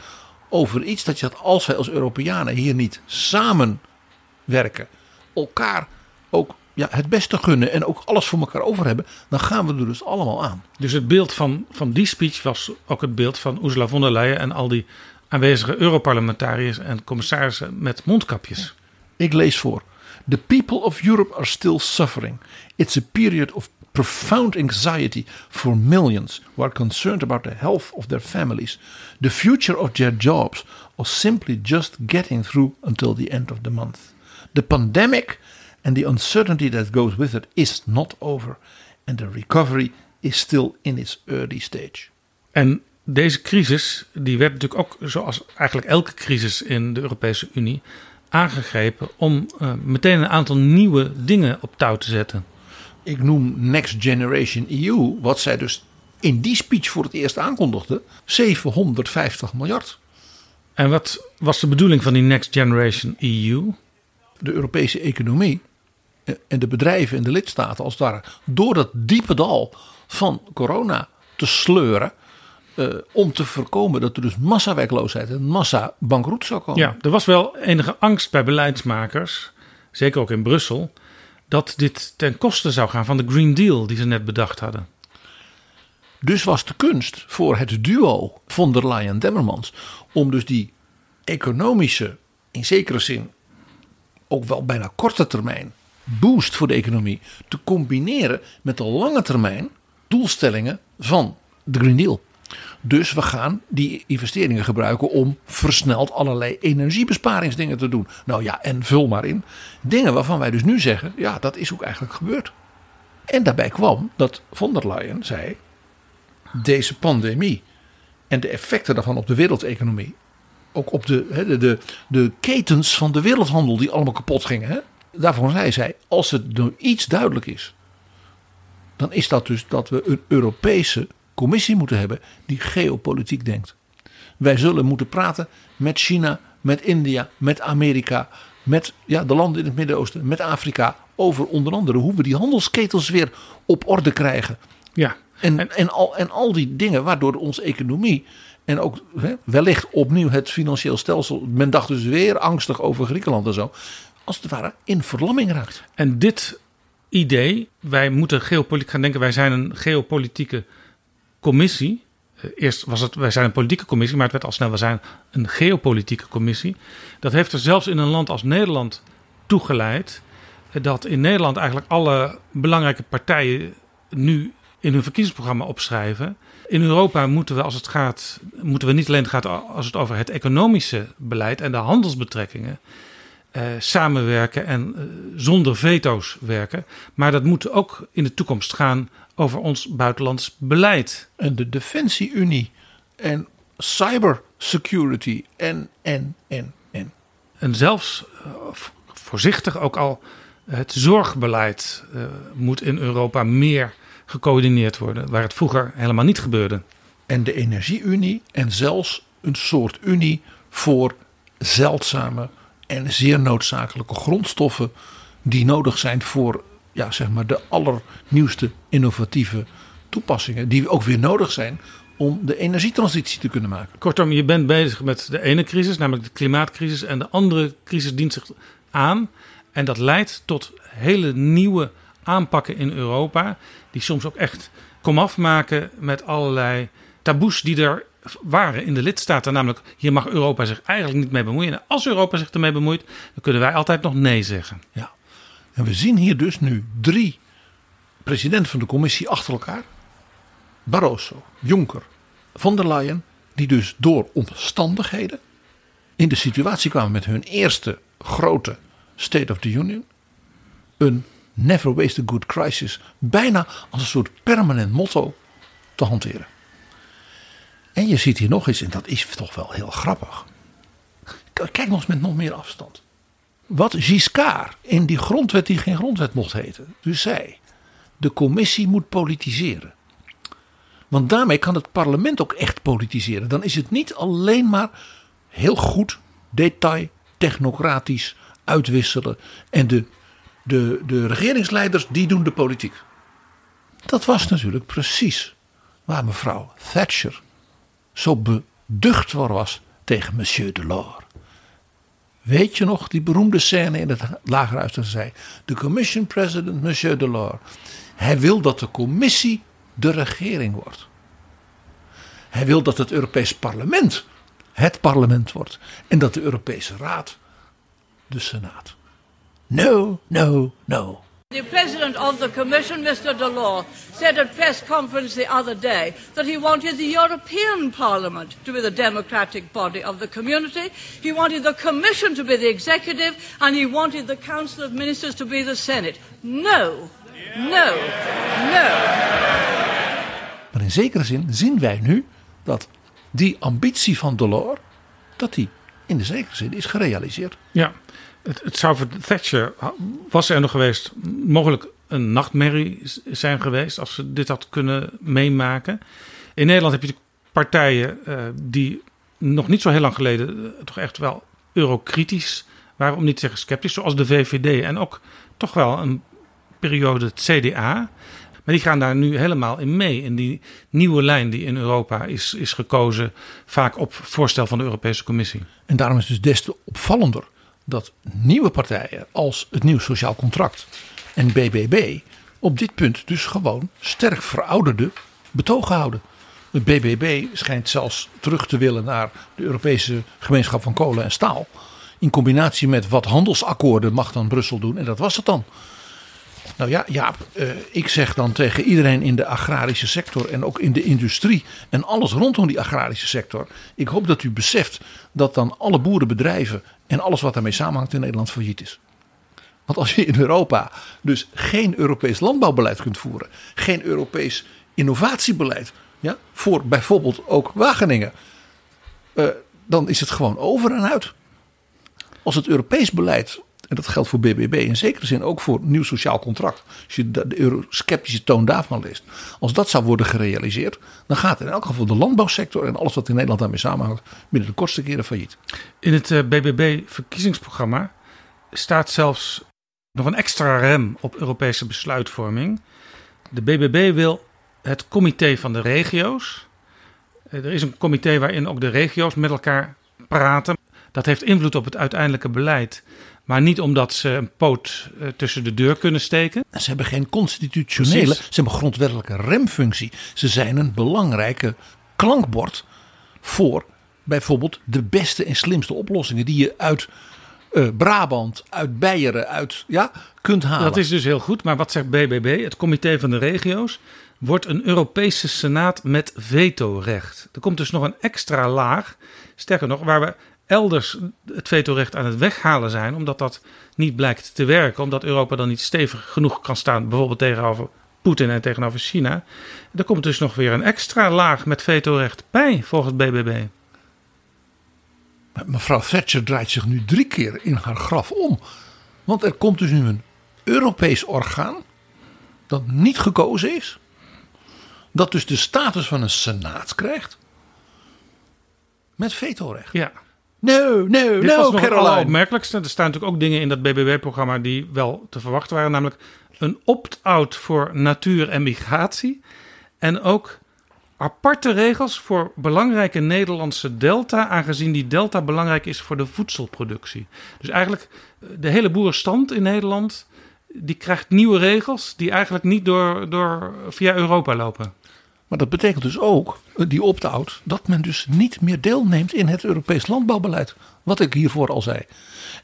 over iets dat je had als wij als Europeanen hier niet samenwerken, elkaar ook ja, het beste gunnen en ook alles voor elkaar over hebben, dan gaan we er dus allemaal aan. Dus het beeld van, van die speech was ook het beeld van Ursula von der Leyen en al die aanwezige Europarlementariërs en commissarissen met mondkapjes. Ik lees voor. The people of Europe are still suffering. It's a period of profound anxiety for millions who are concerned about the health of their families, the future of their jobs, or simply just getting through until the end of the month. The pandemic and the uncertainty that goes with it is not over, and the recovery is still in its early stage. En deze crisis, die werd natuurlijk ook, zoals eigenlijk elke crisis in de Europese Unie, aangegrepen om uh, meteen een aantal nieuwe dingen op touw te zetten. Ik noem Next Generation EU, wat zij dus in die speech voor het eerst aankondigde, 750 miljard. En wat was de bedoeling van die Next Generation EU? De Europese economie en de bedrijven en de lidstaten als ware door dat diepe dal van corona te sleuren uh, om te voorkomen dat er dus massawerkloosheid en massa bankroet zou komen. Ja, er was wel enige angst bij beleidsmakers, zeker ook in Brussel, dat dit ten koste zou gaan van de Green Deal die ze net bedacht hadden. Dus was de kunst voor het duo von der Leyen-Demmermans om dus die economische, in zekere zin ook wel bijna korte termijn boost voor de economie te combineren met de lange termijn doelstellingen van de Green Deal. Dus we gaan die investeringen gebruiken om versneld allerlei energiebesparingsdingen te doen. Nou ja, en vul maar in. Dingen waarvan wij dus nu zeggen, ja, dat is ook eigenlijk gebeurd. En daarbij kwam dat von der Leyen zei, deze pandemie en de effecten daarvan op de wereldeconomie. Ook op de, de, de, ketens van de wereldhandel die allemaal kapot gingen. Hè? Daarvan zei zij, als het nu iets duidelijk is, dan is dat dus dat we een Europese commissie moeten hebben die geopolitiek denkt. Wij zullen moeten praten met China, met India, met Amerika, met ja, de landen in het Midden-Oosten, met Afrika, over onder andere hoe we die handelsketels weer op orde krijgen. Ja. En, en, al, en al die dingen waardoor onze economie en ook hè, wellicht opnieuw het financieel stelsel, men dacht dus weer angstig over Griekenland en zo, als het ware in verlamming raakt. En dit idee, wij moeten geopolitiek gaan denken, wij zijn een geopolitieke commissie. Eh, Eerst was het, wij zijn een politieke commissie, maar het werd al snel, we zijn een geopolitieke commissie. Dat heeft er zelfs in een land als Nederland toegeleid eh, dat in Nederland eigenlijk alle belangrijke partijen nu in hun verkiezingsprogramma opschrijven. In Europa moeten we, als het gaat, moeten we niet alleen gaat als het over het economische beleid en de handelsbetrekkingen eh, samenwerken en eh, zonder veto's werken, maar dat moet ook in de toekomst gaan over ons buitenlands beleid. En de Defensie-Unie en cybersecurity en, en, en, en. En zelfs eh, voorzichtig ook al het zorgbeleid eh, moet in Europa meer gecoördineerd worden, waar het vroeger helemaal niet gebeurde. En de Energie-Unie en zelfs een soort unie voor zeldzame en zeer noodzakelijke grondstoffen die nodig zijn voor ja, zeg maar de allernieuwste innovatieve toepassingen. Die ook weer nodig zijn om de energietransitie te kunnen maken. Kortom, je bent bezig met de ene crisis, namelijk de klimaatcrisis, en de andere crisis dient zich aan. En dat leidt tot hele nieuwe aanpakken in Europa, die soms ook echt komaf maken met allerlei taboes die er waren in de lidstaten. Namelijk, hier mag Europa zich eigenlijk niet mee bemoeien. En als Europa zich ermee bemoeit, dan kunnen wij altijd nog nee zeggen. Ja. En we zien hier dus nu drie presidenten van de commissie achter elkaar. Barroso, Juncker, von der Leyen. Die dus door omstandigheden in de situatie kwamen met hun eerste grote State of the Union. Een never waste a good crisis. Bijna als een soort permanent motto te hanteren. En je ziet hier nog eens, en dat is toch wel heel grappig. Kijk nog eens met nog meer afstand wat Giscard in die grondwet die geen grondwet mocht heten, dus zei: de commissie moet politiseren. Want daarmee kan het parlement ook echt politiseren. Dan is het niet alleen maar heel goed, detail, technocratisch uitwisselen. En de, de, de regeringsleiders die doen de politiek. Dat was natuurlijk precies waar mevrouw Thatcher zo beducht voor was tegen monsieur Delors. Weet je nog die beroemde scène in het lagerhuis dat ze zei: De commission president, monsieur Delors. Hij wil dat de commissie de regering wordt. Hij wil dat het Europees parlement het parlement wordt. En dat de Europese Raad de Senaat. No, no, no. The President of the Commission, Mr. Delors, said at press conference the other day that he wanted the European Parliament to be the democratic body of the community. He wanted the Commission to be the executive, and he wanted the Council of Ministers to be the Senate. No, no, no. Maar in zekere zin zien wij nu dat die ambitie van Delors, dat die in de zekere zin is gerealiseerd. Ja, het, zou voor Thatcher, was er nog geweest, mogelijk een nachtmerrie zijn geweest als ze dit had kunnen meemaken. In Nederland heb je partijen uh, die nog niet zo heel lang geleden uh, toch echt wel eurokritisch waren, om niet te zeggen sceptisch, zoals de VVD en ook toch wel een periode het CDA. Maar die gaan daar nu helemaal in mee. In die nieuwe lijn die in Europa is, is gekozen, vaak op voorstel van de Europese Commissie. En daarom is het dus des te opvallender dat nieuwe partijen als het Nieuw Sociaal Contract en BBB op dit punt dus gewoon sterk verouderde betogen houden. De BBB schijnt zelfs terug te willen naar de Europese gemeenschap van kolen en staal. In combinatie met wat handelsakkoorden mag dan Brussel doen en dat was het dan. Nou ja, Jaap, uh, ik zeg dan tegen iedereen in de agrarische sector en ook in de industrie en alles rondom die agrarische sector. Ik hoop dat u beseft dat dan alle boerenbedrijven en alles wat daarmee samenhangt in Nederland failliet is. Want als je in Europa dus geen Europees landbouwbeleid kunt voeren, geen Europees innovatiebeleid ja, voor bijvoorbeeld ook Wageningen, uh, dan is het gewoon over en uit. Als het Europees beleid en dat geldt voor BBB in zekere zin ook voor nieuw sociaal contract. Als je de eurosceptische toon daarvan leest. Als dat zou worden gerealiseerd, dan gaat in elk geval de landbouwsector en alles wat in Nederland daarmee samenhangt, binnen de kortste keren failliet. In het BBB-verkiezingsprogramma staat zelfs nog een extra rem op Europese besluitvorming. De BBB wil het comité van de regio's. Eh, Er is een comité waarin ook de regio's met elkaar praten. Dat heeft invloed op het uiteindelijke beleid. Maar niet omdat ze een poot eh, tussen de deur kunnen steken. En ze hebben geen constitutionele, Precies. ze hebben grondwettelijke remfunctie. Ze zijn een belangrijke klankbord voor bijvoorbeeld de beste en slimste oplossingen die je uit eh, Brabant, uit Beieren, uit ja, kunt halen. Dat is dus heel goed. Maar wat zegt BBB? Het comité van de regio's wordt een Europese senaat met vetorecht. Er komt dus nog een extra laag. Sterker nog, waar we elders het vetorecht aan het weghalen zijn, omdat dat niet blijkt te werken, omdat Europa dan niet stevig genoeg kan staan, bijvoorbeeld tegenover Poetin en tegenover China. Er komt dus nog weer een extra laag met vetorecht bij, volgens BBB. Maar Mevrouw Thatcher draait zich nu drie keer in haar graf om. Want er komt dus nu een Europees orgaan dat niet gekozen is. Dat dus de status van een senaat krijgt. Met vetorecht. Ja. No, no, Dit was no, nog het Caroline. alleropmerkelijkste. Er staan natuurlijk ook dingen in dat BBB-programma die wel te verwachten waren. Namelijk een opt-out voor natuur en migratie. En ook aparte regels voor belangrijke Nederlandse delta. Aangezien die delta belangrijk is voor de voedselproductie. Dus eigenlijk eh, de hele boerenstand in Nederland... die krijgt nieuwe regels die eigenlijk niet door, door, via Europa lopen. Maar dat betekent dus ook, eh, die opt-out, dat men dus niet meer deelneemt in het Europees landbouwbeleid. Wat ik hiervoor al zei.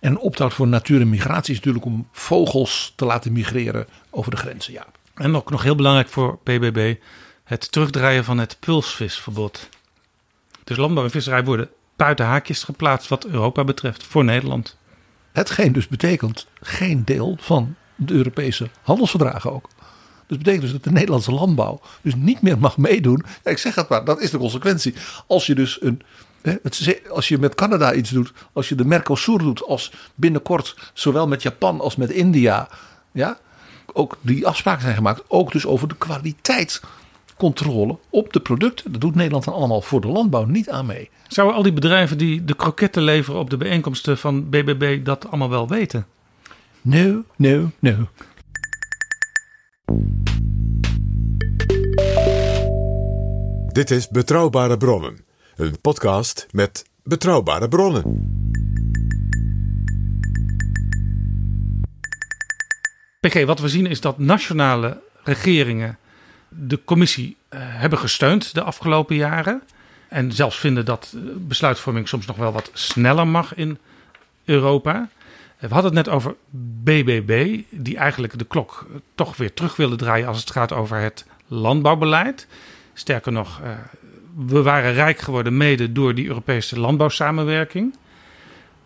En opt-out voor natuur en migratie is natuurlijk om vogels te laten migreren over de grenzen. Ja. En ook nog heel belangrijk voor PBB, het terugdraaien van het pulsvisverbod. Dus landbouw en visserij worden buiten haakjes geplaatst wat Europa betreft voor Nederland. Hetgeen dus betekent geen deel van de Europese handelsverdragen ook. Dus betekent dus dat de Nederlandse landbouw dus niet meer mag meedoen. Ja, ik zeg het maar, dat is de consequentie. Als je dus een, als je met Canada iets doet, als je de Mercosur doet, als binnenkort zowel met Japan als met India, ja, ook die afspraken zijn gemaakt, ook dus over de kwaliteitscontrole op de producten. Dat doet Nederland dan allemaal voor de landbouw niet aan mee. Zouden al die bedrijven die de kroketten leveren op de bijeenkomsten van BBB dat allemaal wel weten? No, no, no. Dit is Betrouwbare Bronnen, een podcast met betrouwbare bronnen. PG, wat we zien is dat nationale regeringen de commissie eh, hebben gesteund de afgelopen jaren. En zelfs vinden dat besluitvorming soms nog wel wat sneller mag in Europa. We hadden het net over BBB, die eigenlijk de klok toch weer terug willen draaien als het gaat over het landbouwbeleid. Sterker nog, eh, we waren rijk geworden mede door die Europese landbouwsamenwerking.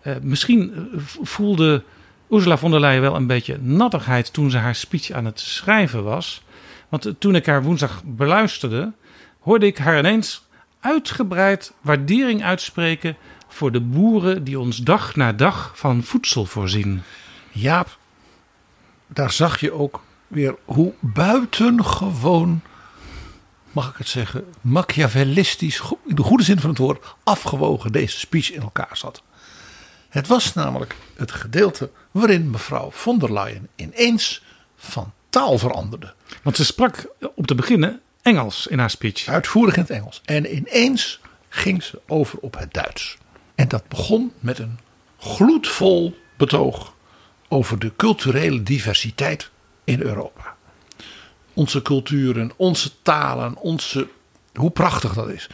Eh, misschien eh, voelde Ursula von der Leyen wel een beetje nattigheid toen ze haar speech aan het schrijven was. Want toen ik haar woensdag beluisterde, hoorde ik haar ineens uitgebreid waardering uitspreken voor de boeren die ons dag na dag van voedsel voorzien. Jaap, daar zag je ook weer hoe buitengewoon, mag ik het zeggen, machiavellistisch, in de goede zin van het woord, afgewogen deze speech in elkaar zat. Het was namelijk het gedeelte waarin mevrouw von der Leyen ineens van taal veranderde. Want ze sprak op te beginnen Engels in haar speech. Uitvoerig in het Engels. En ineens ging ze over op het Duits. En dat begon met een gloedvol betoog over de culturele diversiteit in Europa. Onze culturen, onze talen, onze, hoe prachtig dat is.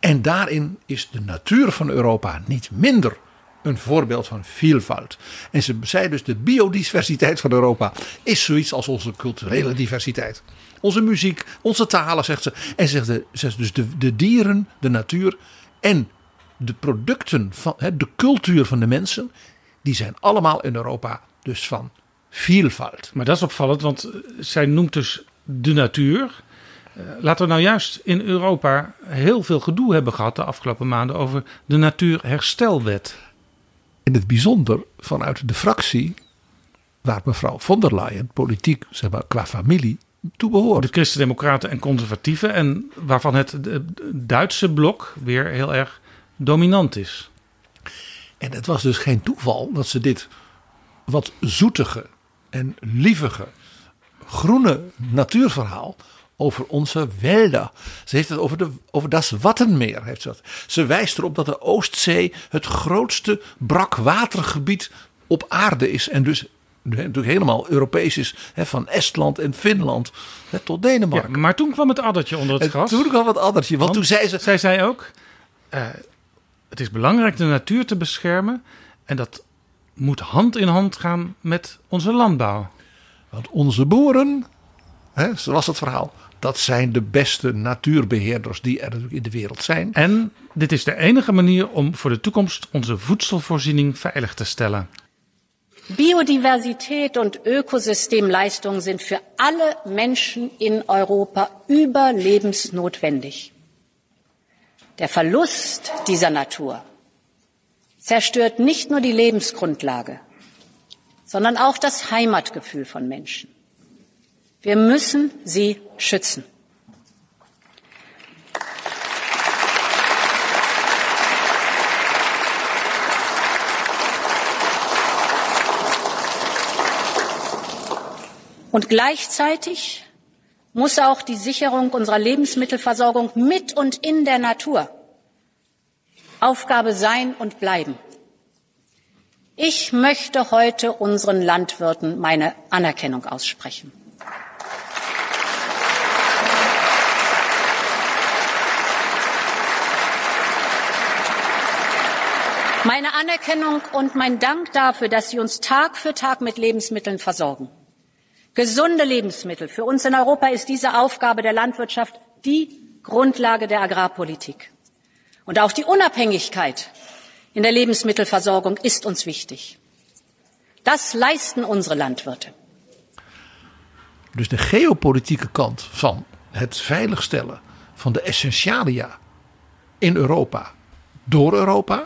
En daarin is de natuur van Europa niet minder een voorbeeld van veelvoud. En ze zei dus de biodiversiteit van Europa is zoiets als onze culturele diversiteit. Onze muziek, onze talen, zegt ze. En de, zegt dus de, de dieren, de natuur en de producten van hè, de cultuur van de mensen, die zijn allemaal in Europa dus van veelvoud. Maar dat is opvallend, want eh, zij noemt dus de natuur. Eh, Laten we nou juist in Europa heel veel gedoe hebben gehad de afgelopen maanden over de Natuurherstelwet. In het bijzonder vanuit de fractie waar mevrouw von der Leyen politiek, zeg maar, qua familie toe behoort. De Christen-Democraten en Conservatieven. En waarvan het eh, Duitse blok weer heel erg dominant is. En het was dus geen toeval dat ze dit wat zoetige en lievige groene natuurverhaal over onze Wälder. Ze heeft het over, de, over das Wattenmeer. Heeft ze, dat. ze wijst erop dat de Oostzee het grootste brakwatergebied op aarde is. En dus natuurlijk helemaal Europees is. Hè, van Estland en Finland hè, tot Denemarken. Ja, maar toen kwam het addertje onder het En gras. toen kwam het addertje. Want, toen zei ze... Zij zei ook, eh, het is belangrijk de natuur te beschermen. En dat moet hand in hand gaan met onze landbouw. Want onze boeren, hè, zo was het verhaal, dat zijn de beste natuurbeheerders die er natuurlijk in de wereld zijn. En dit is de enige manier om voor de toekomst onze voedselvoorziening veilig te stellen. Biodiversität und Ökosystemleistungen sind für alle Menschen in Europa überlebensnotwendig. Der Verlust dieser Natur zerstört nicht nur die Lebensgrundlage, sondern auch das Heimatgefühl von Menschen. Wir müssen sie schützen. Und gleichzeitig muss auch die Sicherung unserer Lebensmittelversorgung mit und in der Natur Aufgabe sein und bleiben. Ich möchte heute unseren Landwirten meine Anerkennung aussprechen. Meine Anerkennung und mein Dank dafür, dass Sie uns Tag für Tag mit Lebensmitteln versorgen. Gesunde Lebensmittel. Für uns in Europa ist diese Aufgabe der Landwirtschaft die Grundlage der Agrarpolitik. Und auch die Unabhängigkeit in der Lebensmittelversorgung ist uns wichtig. Das leisten unsere Landwirte. Dus de geopolitieke kant van het veiligstellen van de essentialia in Europa, door Europa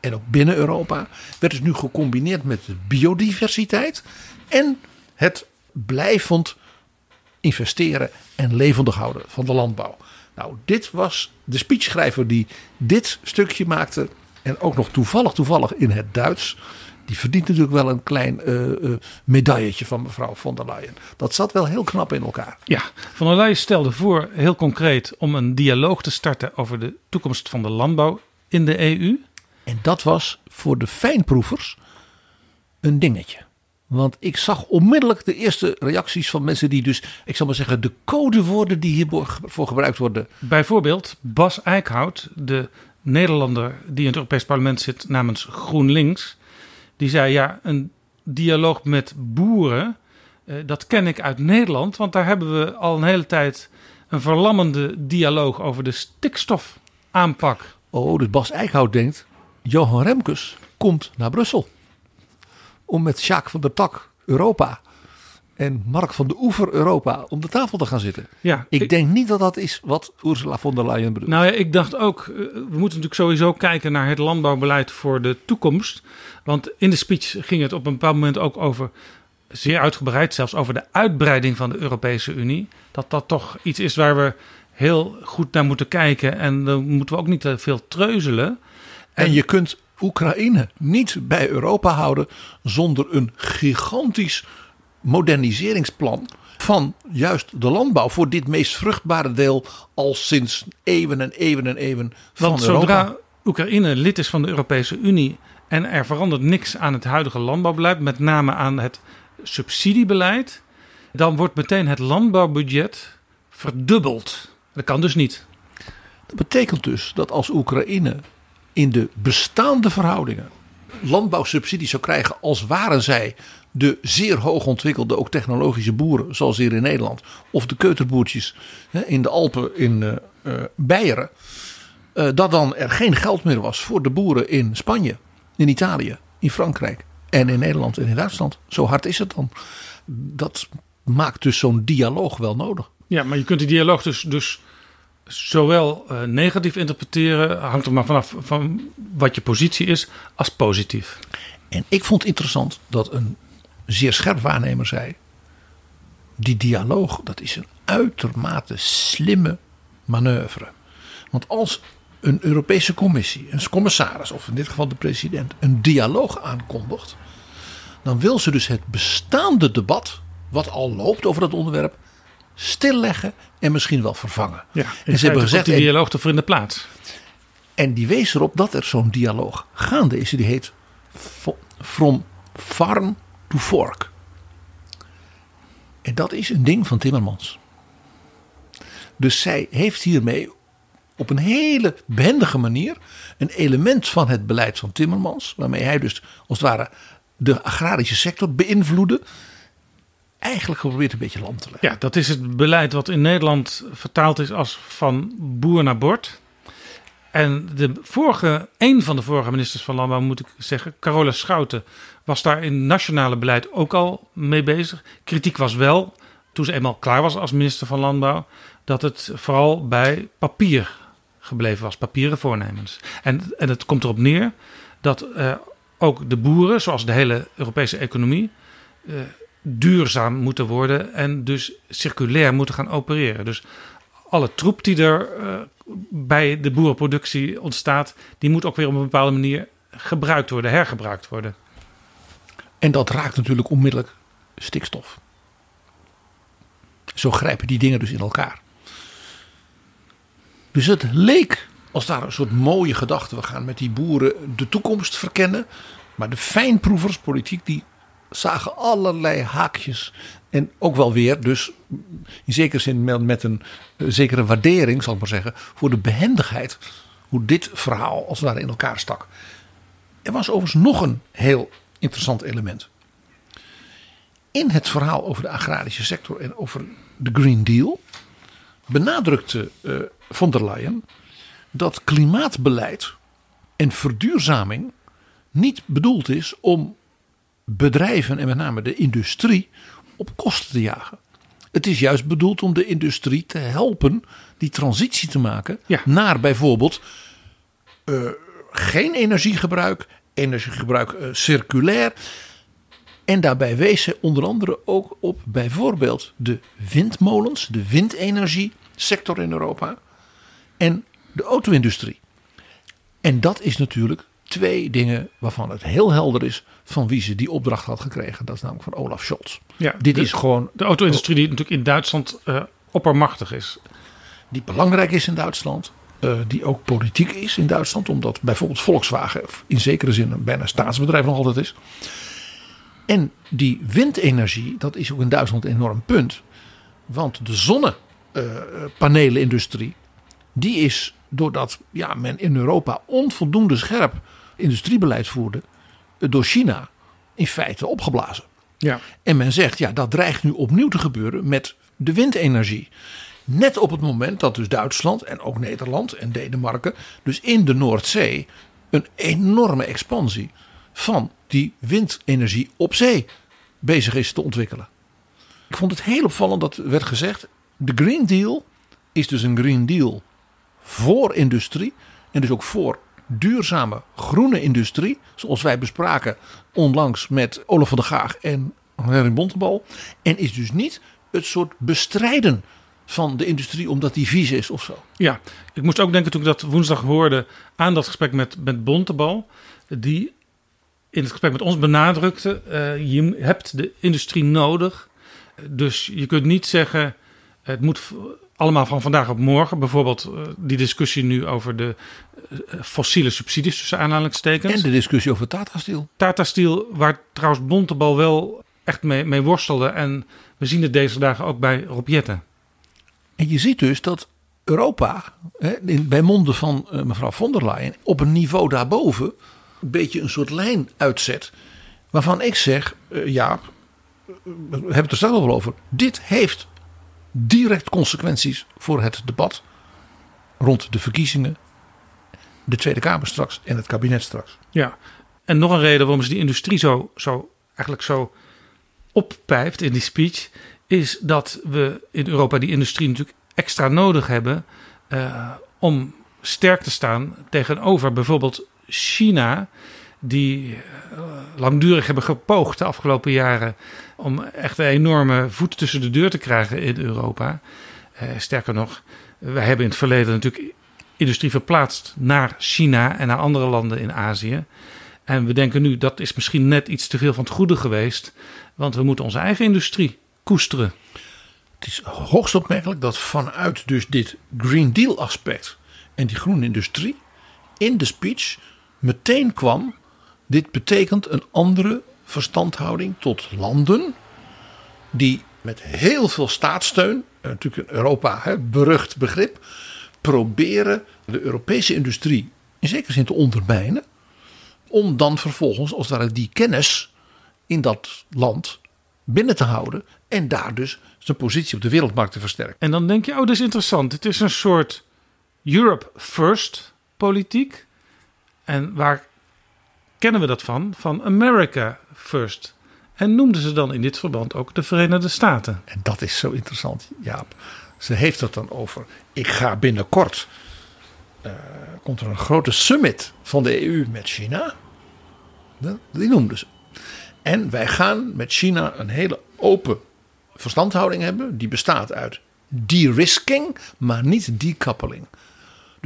en ook binnen Europa, werd dus nu gecombineerd met de biodiversiteit en het blijvend investeren en levendig houden van de landbouw. Nou, dit was de speechschrijver die dit stukje maakte. En ook nog toevallig, toevallig in het Duits. Die verdient natuurlijk wel een klein eh, eh, medailletje van mevrouw von der Leyen. Dat zat wel heel knap in elkaar. Ja, Van der Leyen stelde voor, heel concreet, om een dialoog te starten over de toekomst van de landbouw in de EU. En dat was voor de fijnproevers een dingetje. Want ik zag onmiddellijk de eerste reacties van mensen die dus, ik zal maar zeggen, de codewoorden die hiervoor gebruikt worden. Bijvoorbeeld Bas Eickhout, de Nederlander die in het Europees Parlement zit namens GroenLinks. Die zei ja, een dialoog met boeren, eh, dat ken ik uit Nederland. Want daar hebben we al een hele tijd een verlammende dialoog over de stikstofaanpak. Oh, dus Bas Eickhout denkt, Johan Remkes komt naar Brussel. Om met Jacques van der Tak Europa en Mark van de Oever Europa om de tafel te gaan zitten. Ja, Ik denk niet dat dat is wat Ursula von der Leyen bedoelt. Nou ja, ik dacht ook, eh, we moeten natuurlijk sowieso kijken naar het landbouwbeleid voor de toekomst. Want in de speech ging het op een bepaald moment ook over, zeer uitgebreid zelfs, over de uitbreiding van de Europese Unie. Dat dat toch iets is waar we heel goed naar moeten kijken. En dan moeten we ook niet te veel treuzelen. En je kunt Oekraïne niet bij Europa houden zonder een gigantisch moderniseringsplan van juist de landbouw voor dit meest vruchtbare deel al sinds eeuwen en eeuwen en eeuwen van Want Europa. zodra Oekraïne lid is van de Europese Unie en er verandert niks aan het huidige landbouwbeleid, met name aan het subsidiebeleid, dan wordt meteen het landbouwbudget verdubbeld. Dat kan dus niet. Dat betekent dus dat als Oekraïne in de bestaande verhoudingen landbouwsubsidies zou krijgen als waren zij de zeer hoog ontwikkelde, ook technologische boeren, zoals hier in Nederland, of de keuterboertjes in de Alpen in eh, eh, Beieren, eh, dat dan er geen geld meer was voor de boeren in Spanje, in Italië, in Frankrijk en in Nederland en in Duitsland. Zo hard is het dan. Dat maakt dus zo'n dialoog wel nodig. Ja, maar je kunt die dialoog dus, dus zowel eh, negatief interpreteren, hangt er maar vanaf van wat je positie is, als positief. En ik vond interessant dat een zeer scherp waarnemer zei: die dialoog, dat is een uitermate slimme manoeuvre. Want als een Europese commissie, een commissaris, of in dit geval de president, een dialoog aankondigt, dan wil ze dus het bestaande debat, wat al loopt over dat onderwerp, stilleggen en misschien wel vervangen. Ja, en ze hebben gezegd. Die dialoog ervoor in de plaats. En die wees erop dat er zo'n dialoog gaande is. Die heet From Farm to Fork. En dat is een ding van Timmermans. Dus zij heeft hiermee op een hele behendige manier een element van het beleid van Timmermans, waarmee hij dus als het ware de agrarische sector beïnvloedde, eigenlijk geprobeerd een beetje land te leggen. Ja, dat is het beleid wat in Nederland vertaald is als van boer naar bord. En de vorige, een van de vorige ministers van Landbouw, moet ik zeggen, Carola Schouten, was daar in nationale beleid ook al mee bezig. Kritiek was wel, toen ze eenmaal klaar was als minister van Landbouw, dat het vooral bij papier gebleven was, papieren voornemens. En, en het komt erop neer dat uh, ook de boeren, zoals de hele Europese economie, uh, duurzaam moeten worden en dus circulair moeten gaan opereren. Dus alle troep die er uh, bij de boerenproductie ontstaat, die moet ook weer op een bepaalde manier gebruikt worden, hergebruikt worden. En dat raakt natuurlijk onmiddellijk stikstof. Zo grijpen die dingen dus in elkaar. Dus het leek als daar een soort mooie gedachte. We gaan met die boeren de toekomst verkennen. Maar de fijnproevers, politiek, die zagen allerlei haakjes. En ook wel weer, dus in zekere zin met een eh, zekere waardering, zal ik maar zeggen, voor de behendigheid. Hoe dit verhaal als het ware in elkaar stak. Er was overigens nog een heel interessant element. In het verhaal over de agrarische sector en over de Green Deal benadrukte uh, von der Leyen dat klimaatbeleid en verduurzaming niet bedoeld is om bedrijven en met name de industrie op kosten te jagen. Het is juist bedoeld om de industrie te helpen die transitie te maken naar bijvoorbeeld uh, geen energiegebruik, energiegebruik uh, circulair. En daarbij wees ze onder andere ook op bijvoorbeeld de windmolens, de windenergiesector in Europa en de auto-industrie. En dat is natuurlijk twee dingen waarvan het heel helder is van wie ze die opdracht had gekregen. Dat is namelijk van Olaf Scholz. Ja, Dit is gewoon. De auto-industrie die natuurlijk in Duitsland uh, oppermachtig is. Die belangrijk is in Duitsland. Uh, die ook politiek is in Duitsland. Omdat bijvoorbeeld Volkswagen in zekere zin een bijna staatsbedrijf nog altijd is. En die windenergie, dat is ook in Duitsland een enorm punt. Want de zonnepanelenindustrie, die is doordat ja, men in Europa onvoldoende scherp industriebeleid voerde, door China in feite opgeblazen. Ja. En men zegt, ja, dat dreigt nu opnieuw te gebeuren met de windenergie. Net op het moment dat dus Duitsland en ook Nederland en Denemarken dus in de Noordzee een enorme expansie van die windenergie op zee bezig is te ontwikkelen. Ik vond het heel opvallend dat werd gezegd: de Green Deal is dus een Green Deal voor industrie en dus ook voor duurzame groene industrie, zoals wij bespraken onlangs met Olaf van der Gaag en Henry Bontebal, en is dus niet het soort bestrijden van de industrie omdat die vies is of zo. Ja, ik moest ook denken toen ik dat woensdag hoorde aan dat gesprek met, met Bontebal, die in het gesprek met ons benadrukte, uh, je hebt de industrie nodig. Dus je kunt niet zeggen, het moet allemaal van vandaag op morgen. Bijvoorbeeld uh, die discussie nu over de uh, fossiele subsidies tussen aanhalingstekens. En de discussie over Tata Steel. Tata Steel, waar trouwens Bontebal wel echt mee, mee worstelde. En we zien het deze dagen ook bij Rob Jetten. En je ziet dus dat Europa, bij monden van uh, mevrouw von der Leyen, op een niveau daarboven een beetje een soort lijn uitzet. Waarvan ik zeg, uh, ja, we hebben het er zelf wel over. Dit heeft direct consequenties voor het debat rond de verkiezingen, de Tweede Kamer straks en het kabinet straks. Ja, en nog een reden waarom ze die industrie zo, zo eigenlijk zo oppijpt in die speech, is dat we in Europa die industrie natuurlijk extra nodig hebben uh, om sterk te staan tegenover bijvoorbeeld China, die uh, langdurig hebben gepoogd de afgelopen jaren om echt een enorme voet tussen de deur te krijgen in Europa. Uh, sterker nog, wij hebben in het verleden natuurlijk industrie verplaatst naar China en naar andere landen in Azië. En we denken nu dat is misschien net iets te veel van het goede geweest, want we moeten onze eigen industrie koesteren. Het is hoogst opmerkelijk dat vanuit dus dit Green Deal aspect en die groene industrie in de speech meteen kwam: dit betekent een andere verstandhouding tot landen die met heel veel staatssteun, eh, natuurlijk in Europa hè, berucht begrip, proberen de Europese industrie in zekere zin te ondermijnen. Om dan vervolgens als ware die kennis in dat land binnen te houden. En daar dus zijn positie op de wereldmarkt te versterken. En dan denk je, oh, dat is interessant. Het is een soort Europe First politiek. En waar kennen we dat van? Van America First. En noemden ze dan in dit verband ook de Verenigde Staten. En dat is zo interessant, Jaap. Ze heeft het dan over. Ik ga binnenkort. Uh, komt er een grote summit van de EU met China. Die noemden ze. En wij gaan met China een hele open verstandhouding hebben. Die bestaat uit de-risking, maar niet decoupling.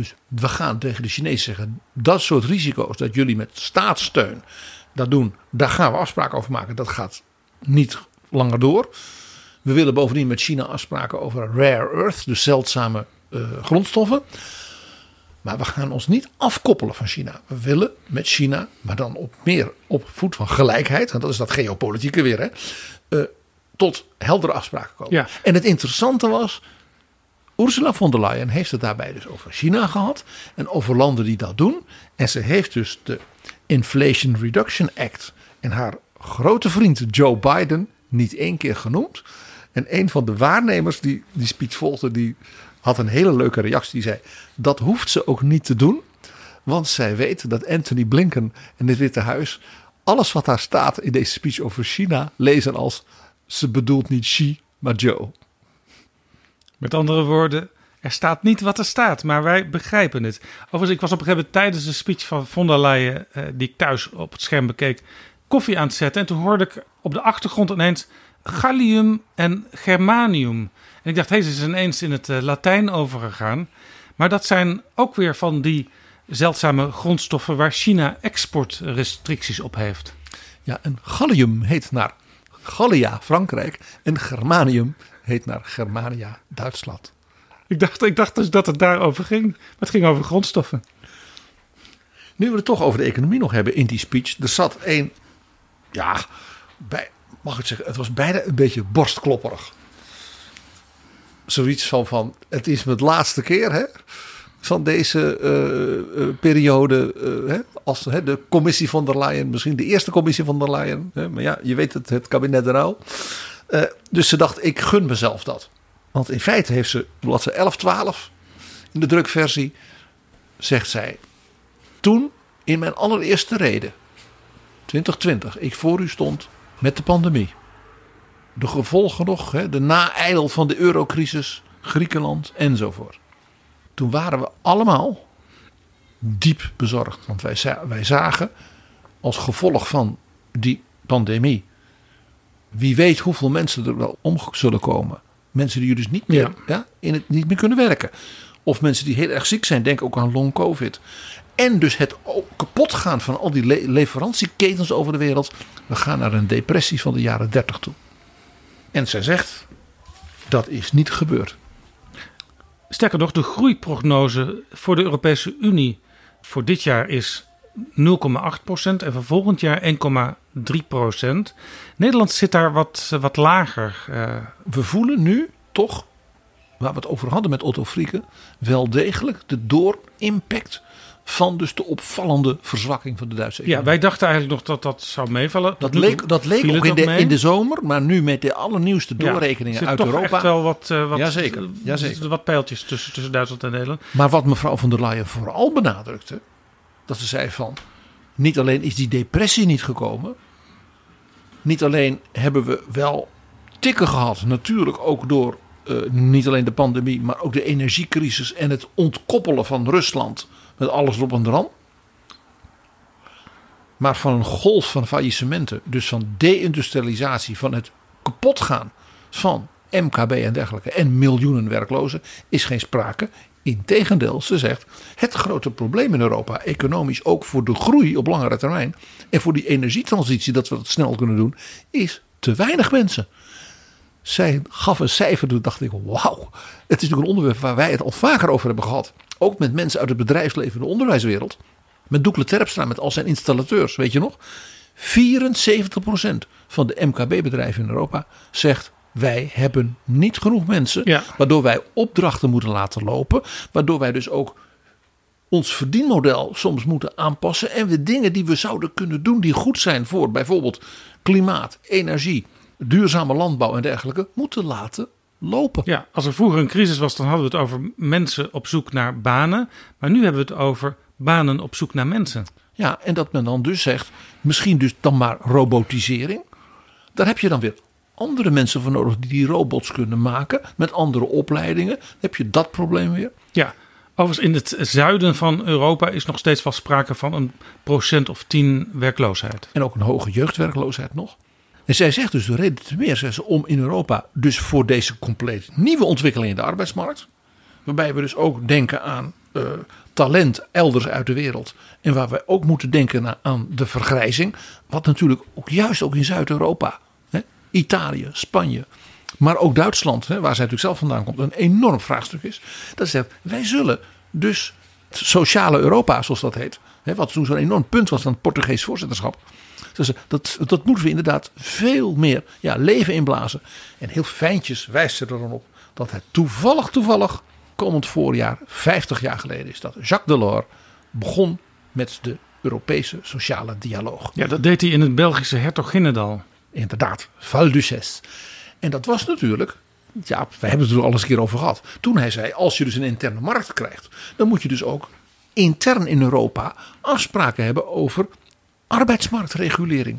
Dus we gaan tegen de Chinezen zeggen: dat soort risico's dat jullie met staatssteun dat doen, daar gaan we afspraken over maken. Dat gaat niet langer door. We willen bovendien met China afspraken over rare earth, dus zeldzame uh, grondstoffen. Maar we gaan ons niet afkoppelen van China. We willen met China, maar dan op meer op voet van gelijkheid, want dat is dat geopolitieke weer, hè, uh, tot heldere afspraken komen. Ja. En het interessante was, Ursula von der Leyen heeft het daarbij dus over China gehad en over landen die dat doen. En ze heeft dus de Inflation Reduction Act en haar grote vriend Joe Biden niet één keer genoemd. En een van de waarnemers die die speech volgde, die had een hele leuke reactie. Die zei: Dat hoeft ze ook niet te doen. Want zij weet dat Anthony Blinken en het Witte Huis. alles wat daar staat in deze speech over China. lezen als. Ze bedoelt niet Xi, maar Joe. Met andere woorden, er staat niet wat er staat, maar wij begrijpen het. Overigens, ik was op een gegeven moment tijdens de speech van von der Leyen, eh, die ik thuis op het scherm bekeek, koffie aan het zetten. En toen hoorde ik op de achtergrond ineens gallium en germanium. En ik dacht, hé, ze is ineens in het uh, Latijn overgegaan. Maar dat zijn ook weer van die zeldzame grondstoffen waar China exportrestricties op heeft. Ja, en gallium heet naar Gallia, Frankrijk. En germanium heet naar Germania, Duitsland. Ik dacht, ik dacht dus dat het daarover ging. Maar het ging over grondstoffen. Nu we het toch over de economie nog hebben in die speech. Er zat een, ja, bij, mag ik zeggen, het was bijna een beetje borstklopperig. Zoiets van, van het is mijn laatste keer hè, van deze uh, uh, periode. Uh, hè, als hè, de commissie van der Leyen, misschien de eerste commissie van der Leyen. Hè, maar ja, je weet het, het kabinet er nou. Dus ze dacht, ik gun mezelf dat. Want in feite heeft ze bladzijde 11, 12 in de drukversie, zegt zij. Toen in mijn allereerste reden, 2020, ik voor u stond met de pandemie. De gevolgen nog, de naeidel van de eurocrisis, Griekenland enzovoort. Toen waren we allemaal diep bezorgd. Want wij, wij zagen als gevolg van die pandemie. Wie weet hoeveel mensen er wel om zullen komen. Mensen die dus niet meer, ja. in het, niet meer kunnen werken. Of mensen die heel erg ziek zijn, denk ook aan long covid. En dus het kapot gaan van al die le leverantieketens over de wereld. We gaan naar een depressie van de jaren 30 toe. En zij zegt, dat is niet gebeurd. Sterker nog, de groeiprognose voor de Europese Unie voor dit jaar is 0,8% en voor volgend jaar 1,3%. Nederland zit daar wat, wat lager. Uh, we voelen nu toch, waar we het over hadden met Otto Frieken, wel degelijk de door-impact van dus de opvallende verzwakking van de Duitse economie. Ja, wij dachten eigenlijk nog dat dat zou meevallen. Dat leek, dat leek ook in de, in de zomer, maar nu met de allernieuwste doorrekeningen ja, uit toch Europa. echt wel wat, uh, wat, jazeker, jazeker. wat pijltjes tussen, tussen Duitsland en Nederland. Maar wat mevrouw van der Leyen vooral benadrukte, dat ze zei van, niet alleen is die depressie niet gekomen, niet alleen hebben we wel tikken gehad, natuurlijk ook door uh, niet alleen de pandemie, maar ook de energiecrisis en het ontkoppelen van Rusland met alles erop en eraan. Maar van een golf van faillissementen, dus van deindustrialisatie, van het kapotgaan van MKB en dergelijke en miljoenen werklozen, is geen sprake. Integendeel, ze zegt het grote probleem in Europa, economisch ook voor de groei op langere termijn en voor die energietransitie dat we dat snel kunnen doen, is te weinig mensen. Zij gaf een cijfer, toen dacht ik, wauw. Het is natuurlijk een onderwerp waar wij het al vaker over hebben gehad. Ook met mensen uit het bedrijfsleven en de onderwijswereld. Met Doekle Terpstra, met al zijn installateurs, weet je nog. 74% van de MKB-bedrijven in Europa zegt wij hebben niet genoeg mensen. Ja. Waardoor wij opdrachten moeten laten lopen. Waardoor wij dus ook ons verdienmodel soms moeten aanpassen. En we dingen die we zouden kunnen doen die goed zijn voor bijvoorbeeld klimaat, energie, duurzame landbouw en dergelijke, moeten laten lopen. Ja, als er vroeger een crisis was, dan hadden we het over mensen op zoek naar banen. Maar nu hebben we het over banen op zoek naar mensen. Ja, en dat men dan dus zegt, misschien dus dan maar robotisering. Daar heb je dan weer andere mensen voor nodig die die robots kunnen maken. Met andere opleidingen. Dan heb je dat probleem weer. Ja, overigens in het zuiden van Europa is nog steeds wel sprake van een procent of tien werkloosheid. En ook een hoge jeugdwerkloosheid nog. En zij zegt dus de reden te meer ze, om in Europa dus voor deze compleet nieuwe ontwikkeling in de arbeidsmarkt. Waarbij we dus ook denken aan eh, talent elders uit de wereld. En waar we ook moeten denken aan de vergrijzing. Wat natuurlijk ook juist ook in Zuid-Europa. Italië, Spanje. Maar ook Duitsland, hè, waar zij natuurlijk zelf vandaan komt. Een enorm vraagstuk is. Dat zegt, wij zullen dus sociale Europa, zoals dat heet. Hè, wat toen zo'n enorm punt was van het Portugees voorzitterschap. Dat, dat moeten we inderdaad veel meer ja, leven inblazen. En heel fijntjes wijst ze er dan op dat het toevallig, toevallig komend voorjaar, 50 jaar geleden is dat Jacques Delors begon met de Europese sociale dialoog. Ja, dat deed hij in het Belgische Hertoginnendal. Inderdaad, Val. En dat was natuurlijk, ja, we hebben het er al eens een keer over gehad. Toen hij zei, als je dus een interne markt krijgt, dan moet je dus ook intern in Europa afspraken hebben over arbeidsmarktregulering.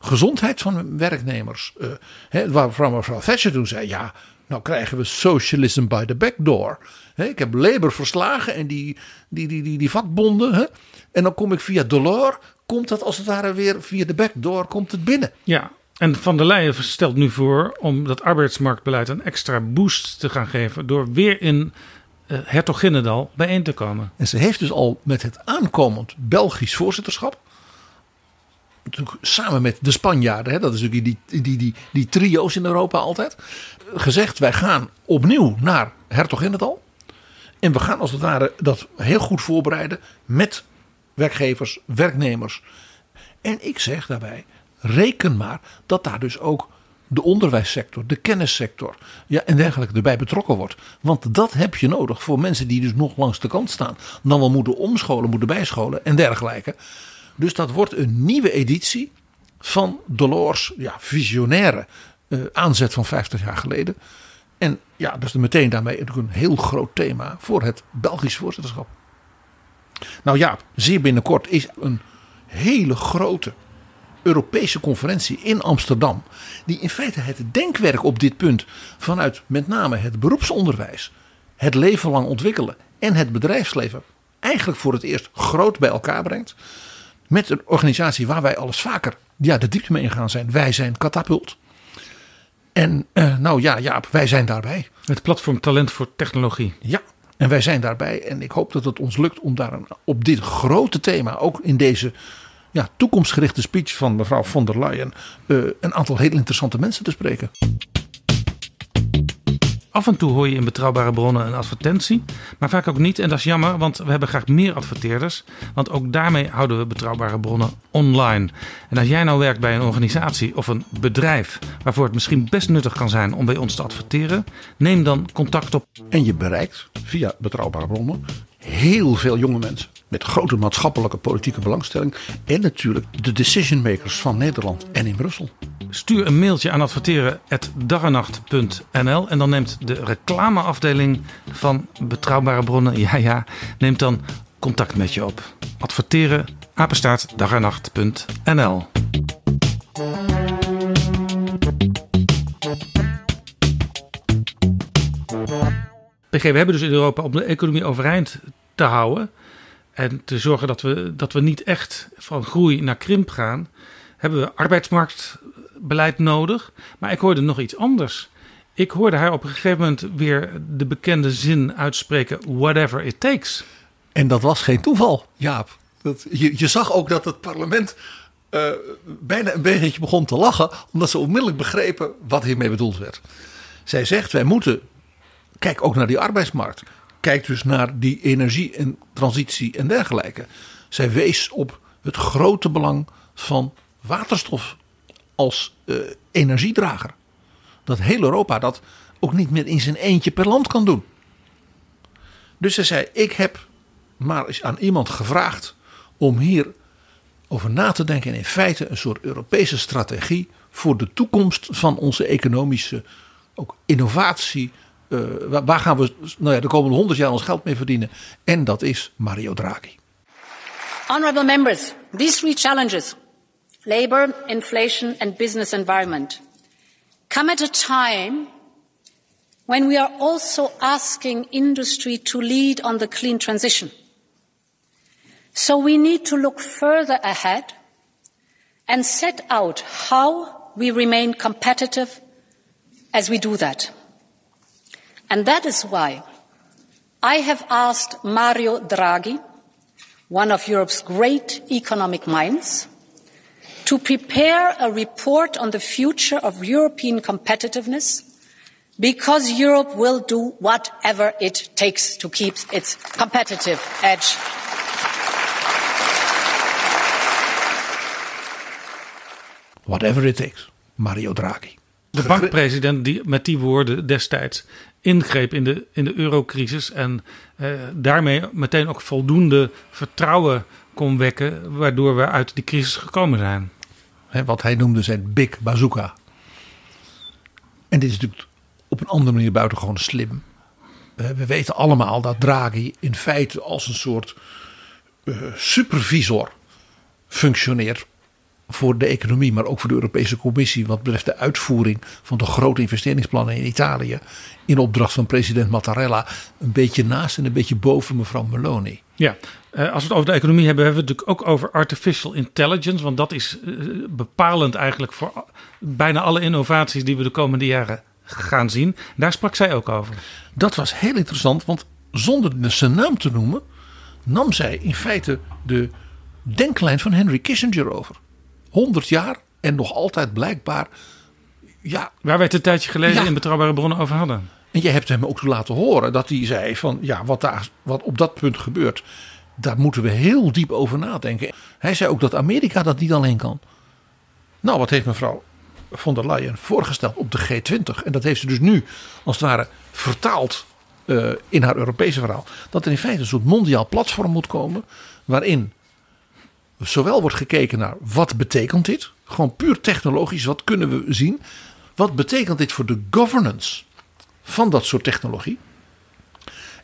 Gezondheid van werknemers. eh, hè, waarvan mevrouw Thatcher toen zei, ja, nou krijgen we socialism by the back door. Hè, ik heb Labour verslagen en die, die, die, die, die vakbonden. Hè, en dan kom ik via Delors, komt dat als het ware weer via de back door, komt het binnen. Ja, en Van der Leyen stelt nu voor om dat arbeidsmarktbeleid een extra boost te gaan geven. door weer in uh, Hertoginnendal bijeen te komen. En ze heeft dus al met het aankomend Belgisch voorzitterschap. Natuurlijk samen met de Spanjaarden, hè, dat is natuurlijk die, die, die, die trio's in Europa altijd. Gezegd, wij gaan opnieuw naar Hertoginnendal. En we gaan als het ware dat heel goed voorbereiden met werkgevers, werknemers. En ik zeg daarbij, reken maar dat daar dus ook de onderwijssector, de kennissector ja, en dergelijke erbij betrokken wordt. Want dat heb je nodig voor mensen die dus nog langs de kant staan. Dan wel moeten omscholen, moeten bijscholen en dergelijke. Dus dat wordt een nieuwe editie van Delors ja, visionaire uh, aanzet van 50 jaar geleden. En ja, is meteen daarmee een heel groot thema voor het Belgisch voorzitterschap. Nou ja, zeer binnenkort is een hele grote Europese conferentie in Amsterdam. Die in feite het denkwerk op dit punt vanuit met name het beroepsonderwijs, het leven lang ontwikkelen en het bedrijfsleven eigenlijk voor het eerst groot bij elkaar brengt. Met een organisatie waar wij alles vaker ja, de diepte mee ingaan zijn. Wij zijn Catapult. En uh, nou ja, Jaap, wij zijn daarbij. Het platform Talent voor Technologie. Ja, en wij zijn daarbij. En ik hoop dat het ons lukt om daar een, op dit grote thema, ook in deze ja, toekomstgerichte speech van mevrouw von der Leyen, uh, een aantal heel interessante mensen te spreken. Af en toe hoor je in betrouwbare bronnen een advertentie, maar vaak ook niet. En dat is jammer, want we hebben graag meer adverteerders. Want ook daarmee houden we betrouwbare bronnen online. En als jij nou werkt bij een organisatie of een bedrijf waarvoor het misschien best nuttig kan zijn om bij ons te adverteren, neem dan contact op. En je bereikt via betrouwbare bronnen heel veel jonge mensen met grote maatschappelijke politieke belangstelling en natuurlijk de decision makers van Nederland en in Brussel. Stuur een mailtje aan adverteren@daganacht.nl en dan neemt de reclameafdeling van Betrouwbare Bronnen, ja ja, neemt dan contact met je op. Adverteren apenstaartdaganacht.nl. PG, we hebben dus in Europa om de economie overeind te houden en te zorgen dat we, dat we niet echt van groei naar krimp gaan, hebben we arbeidsmarktbeleid nodig. Maar ik hoorde nog iets anders. Ik hoorde haar op een gegeven moment weer de bekende zin uitspreken: whatever it takes. En dat was geen toeval, Jaap. Dat, je, zag ook dat het parlement uh, bijna een beetje begon te lachen, omdat ze onmiddellijk begrepen wat hiermee bedoeld werd. Zij zegt: wij moeten, kijk ook naar die arbeidsmarkt. Kijk dus naar die energie en transitie en dergelijke. Zij wees op het grote belang van waterstof als uh, energiedrager. Dat heel Europa dat ook niet meer in zijn eentje per land kan doen. Dus ze zei: Ik heb maar eens aan iemand gevraagd om hier over na te denken. En in feite een soort Europese strategie voor de toekomst van onze economische ook innovatie. Uh, waar gaan we nou ja, de komende honderd jaar ons geld mee verdienen? En dat is Mario Draghi. Honorable members, these three challenges labor, inflation and business environment come at a time when we are also asking industry to lead on the clean transition. So we need to look further ahead and set out how we remain competitive as we do that. And that is why I have asked Mario Draghi, one of Europe's great economic minds, to prepare a report on the future of European competitiveness because Europe will do whatever it takes to keep its competitive edge. Whatever it takes, Mario Draghi. De bankpresident die met die woorden destijds ingreep in de, in de eurocrisis en eh, daarmee meteen ook voldoende vertrouwen kon wekken, waardoor we uit die crisis gekomen zijn. Wat hij noemde zijn big bazooka. En dit is natuurlijk op een andere manier buitengewoon slim. We weten allemaal dat Draghi in feite als een soort uh, supervisor functioneert voor de economie, maar ook voor de Europese Commissie wat betreft de uitvoering van de grote investeringsplannen in Italië. In opdracht van president Mattarella. Een beetje naast en een beetje boven mevrouw Meloni. Ja, eh, als we het over de economie hebben, hebben we het natuurlijk ook over artificial intelligence. Want dat is eh, bepalend eigenlijk voor bijna alle innovaties die we de komende jaren gaan zien. Daar sprak zij ook over. Dat was heel interessant, want zonder de zijn naam te noemen, nam zij in feite de denklijn van Henry Kissinger over. 100 jaar en nog altijd blijkbaar. Ja, Waar wij het een tijdje geleden in betrouwbare bronnen over hadden. En je hebt hem ook laten horen dat hij zei van ja, wat, daar, wat op dat punt gebeurt, daar moeten we heel diep over nadenken. Hij zei ook dat Amerika dat niet alleen kan. Nou, wat heeft mevrouw von der Leyen voorgesteld op de G20? En dat heeft ze dus nu als het ware vertaald uh, in haar Europese verhaal. Dat er in feite een soort mondiaal platform moet komen waarin zowel wordt gekeken naar wat betekent dit, gewoon puur technologisch, wat kunnen we zien, wat betekent dit voor de governance van dat soort technologie.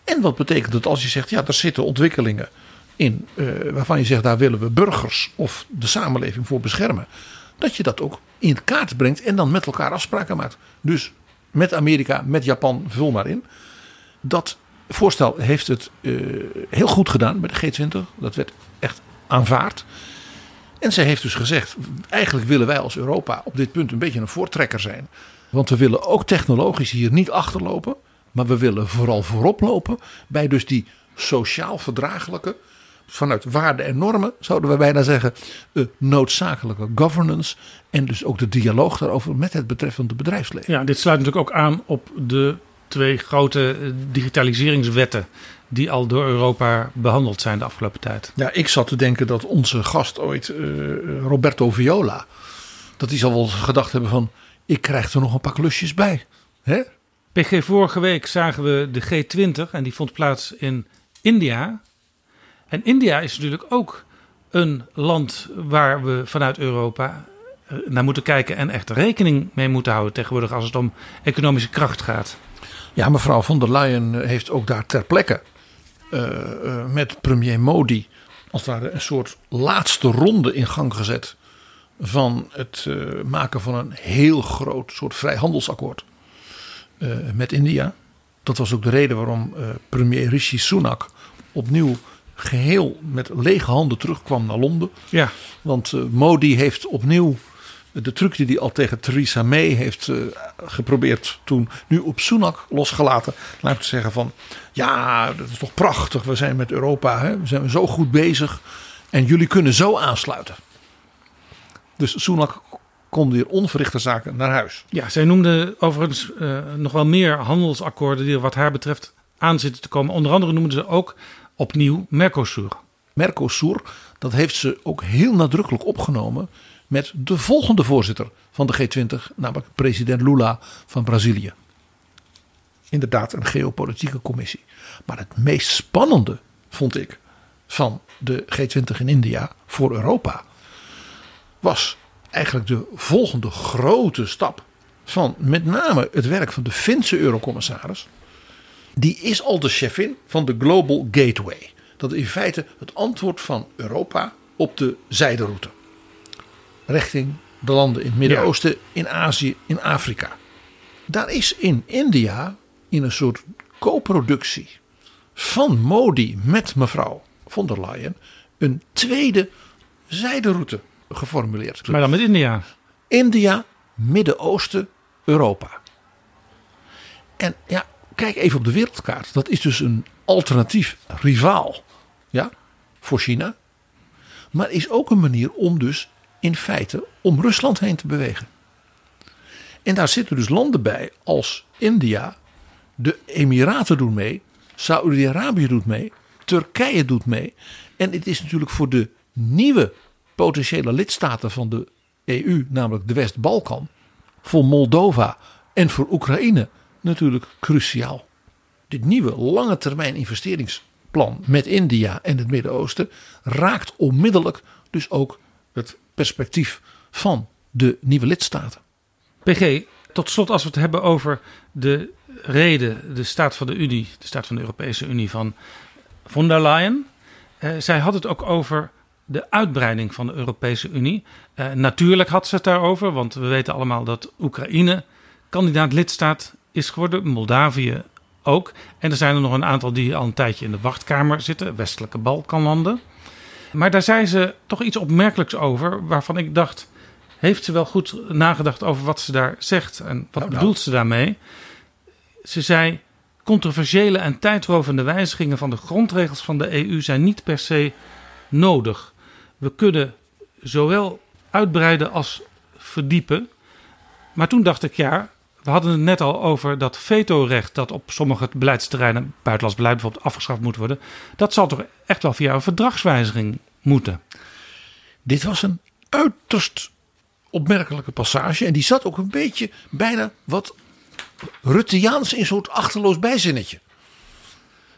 En wat betekent het als je zegt, ja, er zitten ontwikkelingen in uh, waarvan je zegt, daar willen we burgers of de samenleving voor beschermen. Dat je dat ook in kaart brengt en dan met elkaar afspraken maakt. Dus met Amerika, met Japan, vul maar in. Dat voorstel heeft het uh, heel goed gedaan bij de G20. Dat werd echt aanvaard. En zij heeft dus gezegd: eigenlijk willen wij als Europa op dit punt een beetje een voortrekker zijn. Want we willen ook technologisch hier niet achterlopen. Maar we willen vooral voorop lopen bij dus die sociaal verdraaglijke, vanuit waarden en normen zouden we bijna zeggen, uh, noodzakelijke governance. En dus ook de dialoog daarover met het betreffende bedrijfsleven. Ja, dit sluit natuurlijk ook aan op de twee grote digitaliseringswetten die al door Europa behandeld zijn de afgelopen tijd. Ja, ik zat te denken dat onze gast ooit, uh, Roberto Viola, dat die zal wel gedacht hebben van, ik krijg er nog een paar klusjes bij. Hè? PG, vorige week zagen we de G20 en die vond plaats in India. En India is natuurlijk ook een land waar we vanuit Europa naar moeten kijken en echt rekening mee moeten houden tegenwoordig als het om economische kracht gaat. Ja, mevrouw von der Leyen heeft ook daar ter plekke met premier Modi als het ware een soort laatste ronde in gang gezet van het uh, maken van een heel groot soort vrijhandelsakkoord met India. Dat was ook de reden waarom premier Rishi Sunak opnieuw geheel met lege handen terugkwam naar Londen. Ja. Want Modi heeft opnieuw de truc die hij al tegen Theresa May heeft uh, geprobeerd toen, nu op Sunak losgelaten. Laat ik zeggen van, ja, dat is toch prachtig. We zijn met Europa, hè? we zijn zo goed bezig. En jullie kunnen zo aansluiten. Dus Sunak kon weer onverrichte zaken naar huis. Ja, zij noemde overigens uh, nog wel meer handelsakkoorden die er wat haar betreft aan zitten te komen. Onder andere noemden ze ook opnieuw Mercosur. Mercosur, dat heeft ze ook heel nadrukkelijk opgenomen met de volgende voorzitter van de G20, namelijk president Lula van Brazilië. Inderdaad, een geopolitieke commissie. Maar het meest spannende vond ik van de G20 in India voor Europa was eigenlijk de volgende grote stap van met name het werk van de Finse eurocommissaris. Die is al de chefin van de Global Gateway. Dat is in feite het antwoord van Europa op de zijderoute. Richting de landen in het Midden-Oosten, in Azië, in Afrika. Daar is in India in een soort co-productie van Modi met mevrouw von der Leyen een tweede zijderoute geformuleerd. Maar dan met India? India, Midden-Oosten, Europa. En ja, kijk even op de wereldkaart. Dat is dus een alternatief rivaal ja, voor China. Maar is ook een manier om dus in feite om Rusland heen te bewegen. En daar zitten dus landen bij als India, de Emiraten doen mee, Saoedi-Arabië doet mee, Turkije doet mee. En het is natuurlijk voor de nieuwe potentiële lidstaten van de EU, namelijk de West-Balkan, voor Moldova en voor Oekraïne natuurlijk cruciaal. Dit nieuwe lange termijn investeringsplan met India en het Midden-Oosten raakt onmiddellijk dus ook het perspectief van de nieuwe lidstaten. PG, tot slot als we het hebben over de reden, de staat van de Unie, de staat van de Europese Unie van von der Leyen. Eh, zij had het ook over de uitbreiding van de Europese Unie. Uh, natuurlijk had ze het daarover, want we weten allemaal dat Oekraïne kandidaat lidstaat is geworden, Moldavië ook. En er zijn er nog een aantal die al een tijdje in de wachtkamer zitten, westelijke Balkanlanden. Maar daar zei ze toch iets opmerkelijks over, waarvan ik dacht: heeft ze wel goed nagedacht over wat ze daar zegt en wat nou, nou. bedoelt ze daarmee? Ze zei: controversiële en tijdrovende wijzigingen van de grondregels van de EU zijn niet per se nodig we kunnen zowel uitbreiden als verdiepen. Maar toen dacht ik, ja, we hadden het net al over dat vetorecht dat op sommige beleidsterreinen, buitenlands beleid bijvoorbeeld, afgeschaft moet worden. Dat zal toch echt wel via een verdragswijziging moeten. Dit was een uiterst opmerkelijke passage. En die zat ook een beetje bijna wat Rutteaans in zo'n achterloos bijzinnetje.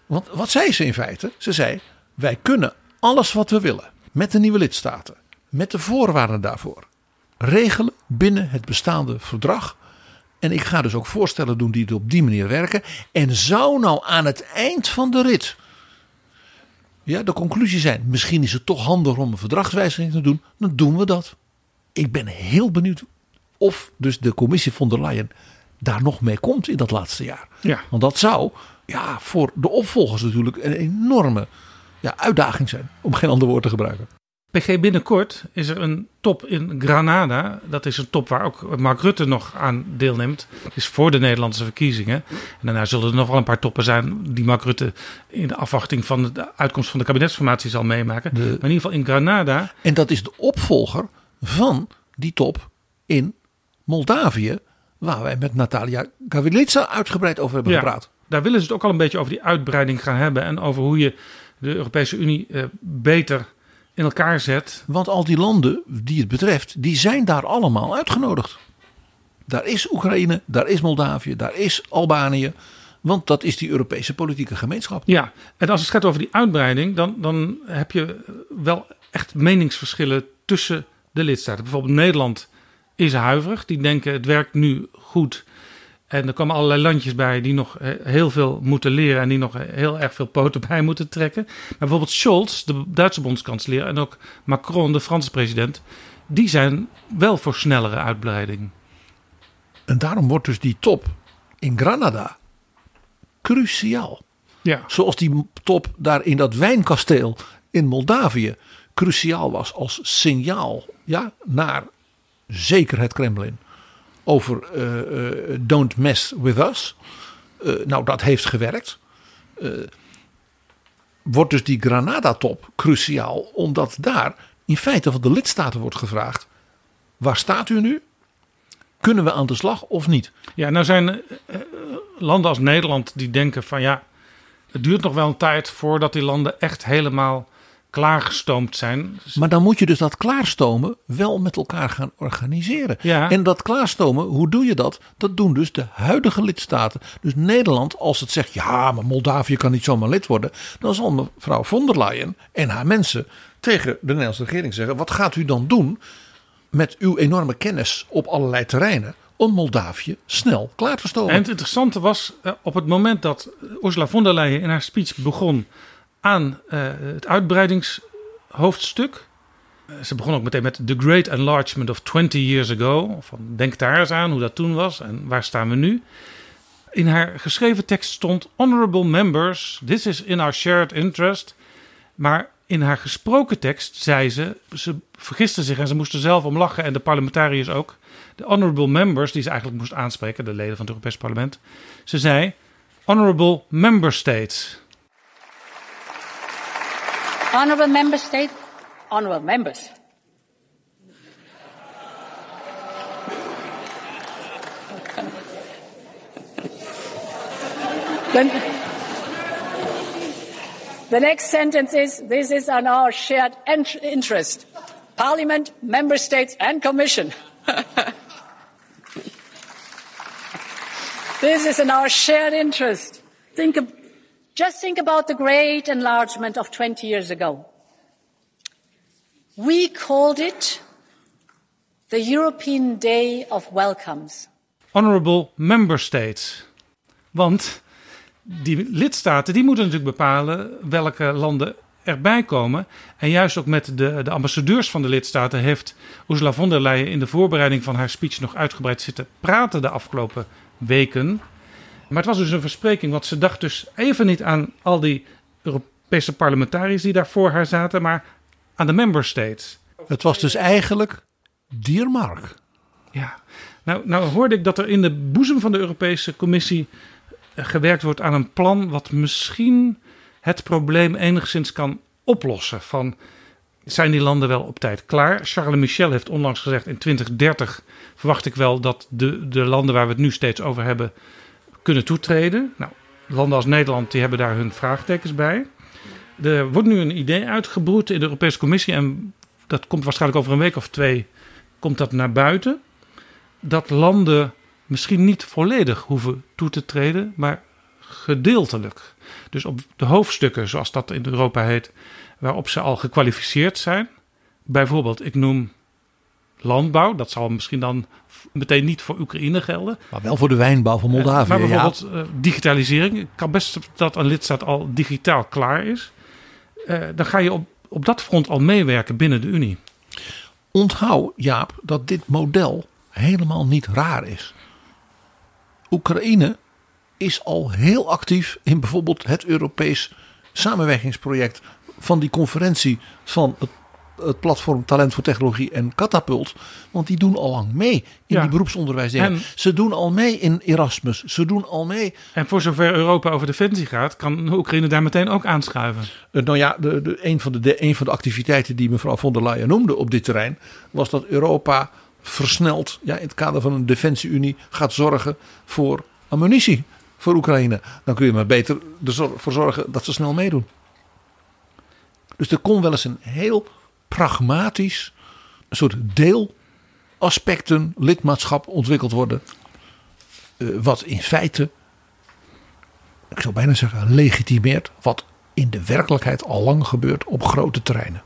Want wat zei ze in feite? Ze zei: Wij kunnen alles wat we willen met de nieuwe lidstaten, met de voorwaarden daarvoor, regelen binnen het bestaande verdrag. En ik ga dus ook voorstellen doen die het op die manier werken. En zou nou aan het eind van de rit ja, de conclusie zijn: misschien is het toch handig om een verdragswijziging te doen, dan doen we dat. Ik ben heel benieuwd of dus de commissie von der Leyen daar nog mee komt in dat laatste jaar. Ja. Want dat zou ja, voor de opvolgers natuurlijk een enorme ja, uitdaging zijn, om geen ander woord te gebruiken. PG, binnenkort is er een top in Granada. Dat is een top waar ook Mark Rutte nog aan deelneemt. Het is voor de Nederlandse verkiezingen. En daarna zullen er nog wel een paar toppen zijn die Mark Rutte in de afwachting van de uitkomst van de kabinetsformatie zal meemaken. maar in ieder geval in Granada. En dat is de opvolger van die top in Moldavië, waar wij met Natalia Gavrilitsa uitgebreid over hebben gepraat. Daar willen ze het ook al een beetje over die uitbreiding gaan hebben en over hoe je de Europese Unie eh, beter in elkaar zet. Want al die landen die het betreft, die zijn daar allemaal uitgenodigd. Daar is Oekraïne, daar is Moldavië, daar is Albanië. Want dat is die Europese politieke gemeenschap. Ja, en als het gaat over die uitbreiding, dan, dan heb je wel echt meningsverschillen tussen de lidstaten. Bijvoorbeeld Nederland is huiverig. Die denken het werkt nu goed en er komen allerlei landjes bij die nog heel veel moeten leren en die nog heel erg veel poten bij moeten trekken. Maar bijvoorbeeld Scholz, de Duitse bondskanselier, en ook Macron, de Franse president, die zijn wel voor snellere uitbreiding. En daarom wordt dus die top in Granada cruciaal. Ja. Zoals die top daar in dat wijnkasteel in Moldavië cruciaal was als signaal ja, naar zeker het Kremlin, over uh, uh, don't mess with us. Uh, nou, dat heeft gewerkt. wordt dus die Granada-top cruciaal, omdat daar in feite van de lidstaten wordt gevraagd: waar staat u nu? Kunnen we aan de slag of niet? Ja, nou zijn landen als Nederland die denken van ja, het duurt nog wel een tijd voordat die landen echt helemaal klaargestoomd zijn. Maar dan moet je dus dat klaarstomen wel met elkaar gaan organiseren. Ja. En dat klaarstomen, hoe doe je dat? Dat doen dus de huidige lidstaten. Dus Nederland, als het zegt, ja, maar Moldavië kan niet zomaar lid worden. Dan zal mevrouw von der Leyen en haar mensen tegen de Nederlandse regering zeggen: wat gaat u dan doen met uw enorme kennis op allerlei terreinen? om Moldavië snel klaar te stomen. En het interessante was, eh, op het moment dat Ursula von der Leyen in haar speech begon aan uh, het uitbreidingshoofdstuk. Uh, ze begon ook meteen met The Great Enlargement of 20 Years Ago. Van, denk daar eens aan hoe dat toen was en waar staan we nu. In haar geschreven tekst stond Honorable Members, this is in our shared interest. Maar in haar gesproken tekst zei ze, ze vergiste zich en ze moesten zelf om lachen en de parlementariërs ook. De honorable members, die ze eigenlijk moest aanspreken, de leden van het Europees Parlement. Ze zei, honorable member states. Honourable Member State, honourable members. the next sentence is this is on our shared interest Parliament, Member States, and Commission. this is in our shared interest. Think, just think about the great enlargement of 20 years ago. We called it the European Day of Welcomes. Honorable Member States. Want die lidstaten die moeten natuurlijk bepalen welke landen erbij komen. En juist ook met de, de ambassadeurs van de lidstaten heeft Ursula von der Leyen in de voorbereiding van haar speech nog uitgebreid zitten praten de afgelopen weken. Maar het was dus een verspreking, want ze dacht dus even niet aan al die Europese parlementariërs die daar voor haar zaten, maar aan de member states. Het was dus eigenlijk Diermark. Ja, nou, nou hoorde ik dat er in de boezem van de Europese Commissie eh, gewerkt wordt aan een plan wat misschien het probleem enigszins kan oplossen. Van zijn die landen wel op tijd klaar? Charles Michel heeft onlangs gezegd in 2030 verwacht ik wel dat de, de landen waar we het nu steeds over hebben kunnen toetreden. Nou, landen als Nederland die hebben daar hun vraagtekens bij. Er wordt nu een idee uitgebroed in de Europese Commissie en dat komt waarschijnlijk over een week of twee komt dat naar buiten. Dat landen misschien niet volledig hoeven toe te treden, maar gedeeltelijk. Dus op de hoofdstukken, zoals dat in Europa heet, waarop ze al gekwalificeerd zijn. Bijvoorbeeld, ik noem landbouw. Dat zal misschien dan meteen niet voor Oekraïne gelden. Maar wel voor de wijnbouw van Moldavië. maar bijvoorbeeld ja. uh, digitalisering. Kan best dat een lidstaat al digitaal klaar is. Uh, dan ga je op, op dat front al meewerken binnen de Unie. Onthoud, Jaap, dat dit model helemaal niet raar is. Oekraïne is al heel actief in bijvoorbeeld het Europees samenwerkingsproject van die conferentie van het het platform Talent voor Technologie en Catapult. Want die doen al lang mee in Ja. die beroepsonderwijs. En- Ze doen al mee in Erasmus. Ze doen al mee. En voor zover Europa over defensie gaat, kan Oekraïne daar meteen ook aanschuiven. Eh, nou ja, de, de, een, van de, de, een van de activiteiten die mevrouw von der Leyen noemde op dit terrein. was dat Europa versneld ja, in het kader van een defensieunie gaat zorgen voor ammunitie voor Oekraïne. Dan kun je maar beter ervoor zorgen dat ze snel meedoen. Dus er kon wel eens een heel pragmatisch een soort deelaspecten lidmaatschap ontwikkeld worden. eh, wat in feite, ik zou bijna zeggen, legitimeert wat in de werkelijkheid al lang gebeurt op grote terreinen.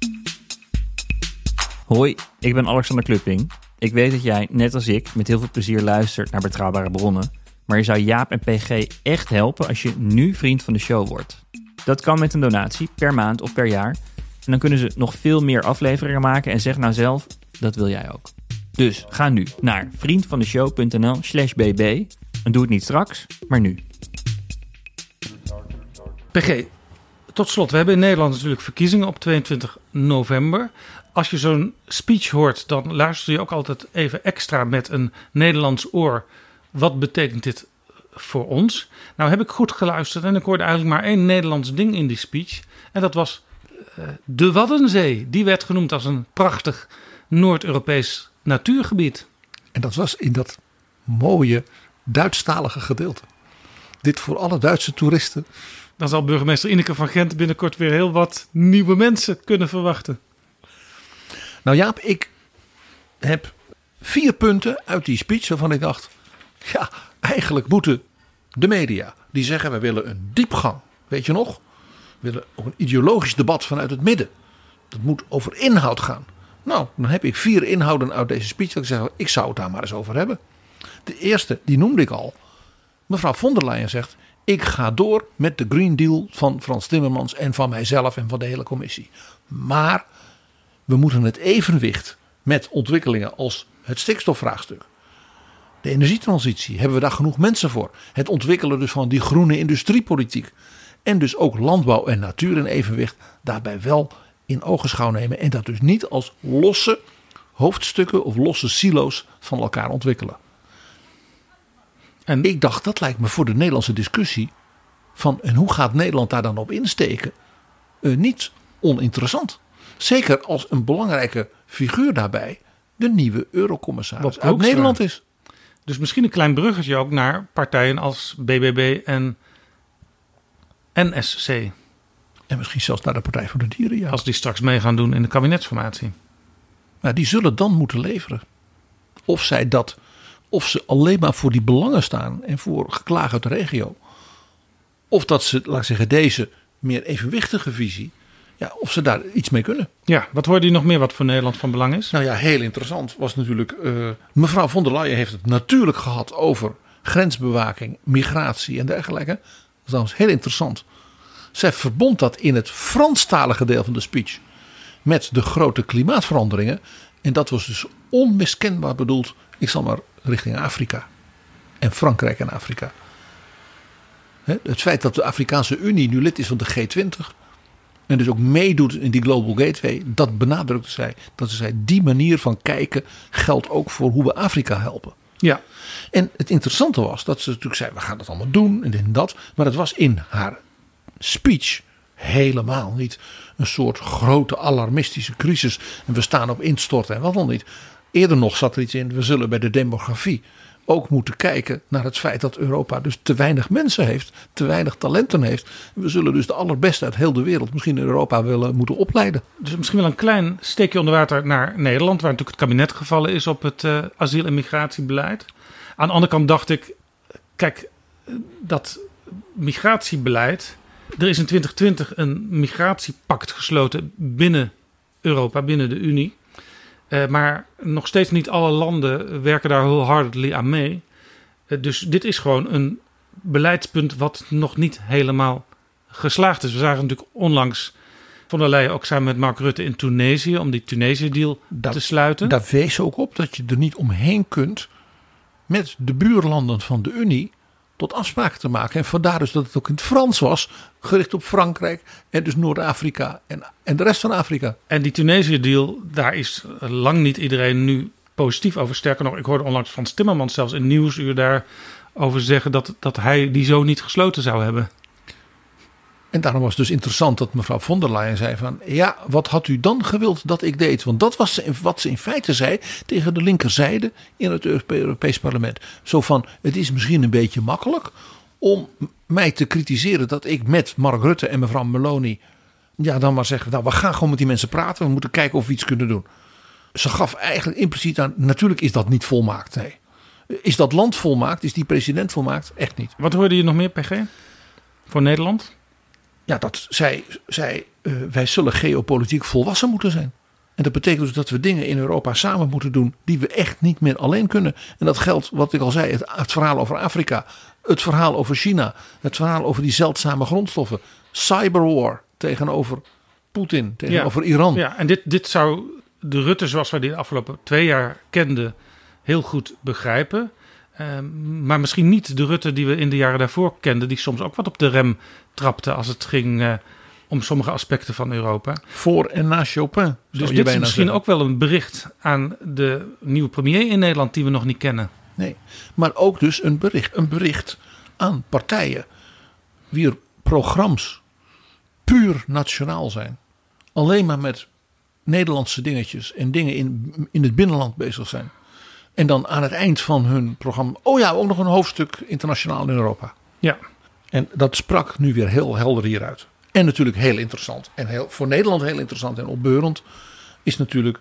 Hoi, ik ben Alexander Klupping. Ik weet dat jij, net als ik, met heel veel plezier luistert naar betrouwbare bronnen. Maar je zou Jaap en PG echt helpen als je nu vriend van de show wordt. Dat kan met een donatie per maand of per jaar. En dan kunnen ze nog veel meer afleveringen maken en zeg nou zelf, dat wil jij ook. Dus ga nu naar vriendvandeshow.nl slash bb en doe het niet straks, maar nu. PG, tot slot, we hebben in Nederland natuurlijk verkiezingen op 22 november. als je zo'n speech hoort, dan luister je ook altijd even extra met een Nederlands oor. Wat betekent dit voor ons? Nou heb ik goed geluisterd en ik hoorde eigenlijk maar één Nederlands ding in die speech. En dat was de Waddenzee. Die werd genoemd als een prachtig Noord-Europees natuurgebied. En dat was in dat mooie Duitsstalige gedeelte. Dit voor alle Duitse toeristen. Dan zal burgemeester Ineke van Gent binnenkort weer heel wat nieuwe mensen kunnen verwachten. Nou Jaap, ik heb vier punten uit die speech waarvan ik dacht... Ja, eigenlijk moeten de media die zeggen we willen een diepgang. Weet je nog? Willen een ideologisch debat vanuit het midden. Dat moet over inhoud gaan. Nou, dan heb ik vier inhouden uit deze speech. Dat ik zeg, ik zou het daar maar eens over hebben. De eerste, die noemde ik al. Mevrouw von der Leyen zegt: Ik ga door met de Green Deal van Frans Timmermans en van mijzelf en van de hele commissie. Maar we moeten het evenwicht met ontwikkelingen als het stikstofvraagstuk. De energietransitie, hebben we daar genoeg mensen voor? Het ontwikkelen dus van die groene industriepolitiek. En dus ook landbouw en natuur in evenwicht daarbij wel in ogenschouw nemen. En dat dus niet als losse hoofdstukken of losse silo's van elkaar ontwikkelen. En ik dacht, dat lijkt me voor de Nederlandse discussie van en hoe gaat Nederland daar dan op insteken, uh, niet oninteressant. Zeker als een belangrijke figuur daarbij de nieuwe eurocommissaris uit Nederland is. Dus misschien een klein bruggetje ook naar partijen als BBB en NSC. En misschien zelfs naar de Partij voor de Dieren. Ja. Als die straks mee gaan doen in de kabinetsformatie. Maar die zullen dan moeten leveren. Of zij dat of ze alleen maar voor die belangen staan en voor geklaag uit de regio. Of dat ze, laat ik zeggen, deze meer evenwichtige visie, ja, of ze daar iets mee kunnen. Ja, wat hoorde je nog meer wat voor Nederland van belang is? Nou ja, heel interessant was natuurlijk, uh, mevrouw von der Leyen heeft het natuurlijk gehad over grensbewaking, migratie en dergelijke. Dat was heel interessant. Zij verbond dat in het Franstalige deel van de speech met de grote klimaatveranderingen. En dat was dus onmiskenbaar bedoeld, ik zal maar richting Afrika. En Frankrijk en Afrika. Het feit dat de Afrikaanse Unie nu lid is van de G20. En dus ook meedoet in die Global Gateway. Dat benadrukte zij. Dat ze zei, die manier van kijken geldt ook voor hoe we Afrika helpen. Ja. En het interessante was dat ze natuurlijk zei, we gaan dat allemaal doen en dit en dat. Maar het was in haar speech helemaal niet een soort grote alarmistische crisis. En we staan op instorten en wat dan niet. Eerder nog zat er iets in, we zullen bij de demografie ook moeten kijken naar het feit dat Europa dus te weinig mensen heeft, te weinig talenten heeft. We zullen dus de allerbeste uit heel de wereld misschien in Europa willen moeten opleiden. Dus misschien wel een klein steekje onder water naar Nederland, waar natuurlijk het kabinet gevallen is op het uh, asiel- en migratiebeleid. Aan de andere kant dacht ik, kijk, dat migratiebeleid. Er is in 2020 een migratiepact gesloten binnen Europa, binnen de Unie. Uh, maar nog steeds niet alle landen werken daar heel hard aan mee. Uh, dus dit is gewoon een beleidspunt wat nog niet helemaal geslaagd is. We zagen natuurlijk onlangs van der Leyen ook samen met Mark Rutte in Tunesië om die Tunesië-deal te sluiten. Daar wees ook op dat je er niet omheen kunt met de buurlanden van de Unie tot afspraken te maken. En vandaar dus dat het ook in het Frans was, gericht op Frankrijk en dus Noord-Afrika en, en de rest van Afrika. En die Tunesië-deal, daar is lang niet iedereen nu positief over. Sterker nog, ik hoorde onlangs van Timmermans zelfs in Nieuwsuur daarover zeggen dat, dat hij die zo niet gesloten zou hebben. En daarom was het dus interessant dat mevrouw von der Leyen zei van... ja, wat had u dan gewild dat ik deed? Want dat was wat ze in feite zei tegen de linkerzijde in het Europees parlement. Zo van, het is misschien een beetje makkelijk om mij te kritiseren... dat ik met Mark Rutte en mevrouw Meloni... ja, dan maar zeggen, nou, we gaan gewoon met die mensen praten. We moeten kijken of we iets kunnen doen. Ze gaf eigenlijk impliciet aan, natuurlijk is dat niet volmaakt, nee. Is dat land volmaakt? Is die president volmaakt? Echt niet. Wat hoorde je nog meer, PG? Voor Nederland? Ja, dat zij, zij, uh, wij zullen geopolitiek volwassen moeten zijn. En dat betekent dus dat we dingen in Europa samen moeten doen die we echt niet meer alleen kunnen. En dat geldt, wat ik al zei, het, het verhaal over Afrika, het verhaal over China, het verhaal over die zeldzame grondstoffen, cyberwar tegenover Poetin, tegenover Iran. Ja, en dit, dit zou de Rutte zoals wij die de afgelopen twee jaar kenden heel goed begrijpen. Ehm, maar misschien niet de Rutte die we in de jaren daarvoor kenden, die soms ook wat op de rem trapte als het ging uh, om sommige aspecten van Europa. Voor en na Chopin. Dus dit is misschien ook wel een bericht aan de nieuwe premier in Nederland die we nog niet kennen. Nee, maar ook dus een bericht, een bericht aan partijen wier programma's puur nationaal zijn. Alleen maar met Nederlandse dingetjes en dingen in, in het binnenland bezig zijn. En dan aan het eind van hun programma, oh ja, ook nog een hoofdstuk internationaal in Europa. Ja. En dat sprak nu weer heel helder hieruit. En natuurlijk heel interessant. En heel, voor Nederland heel interessant en opbeurend is natuurlijk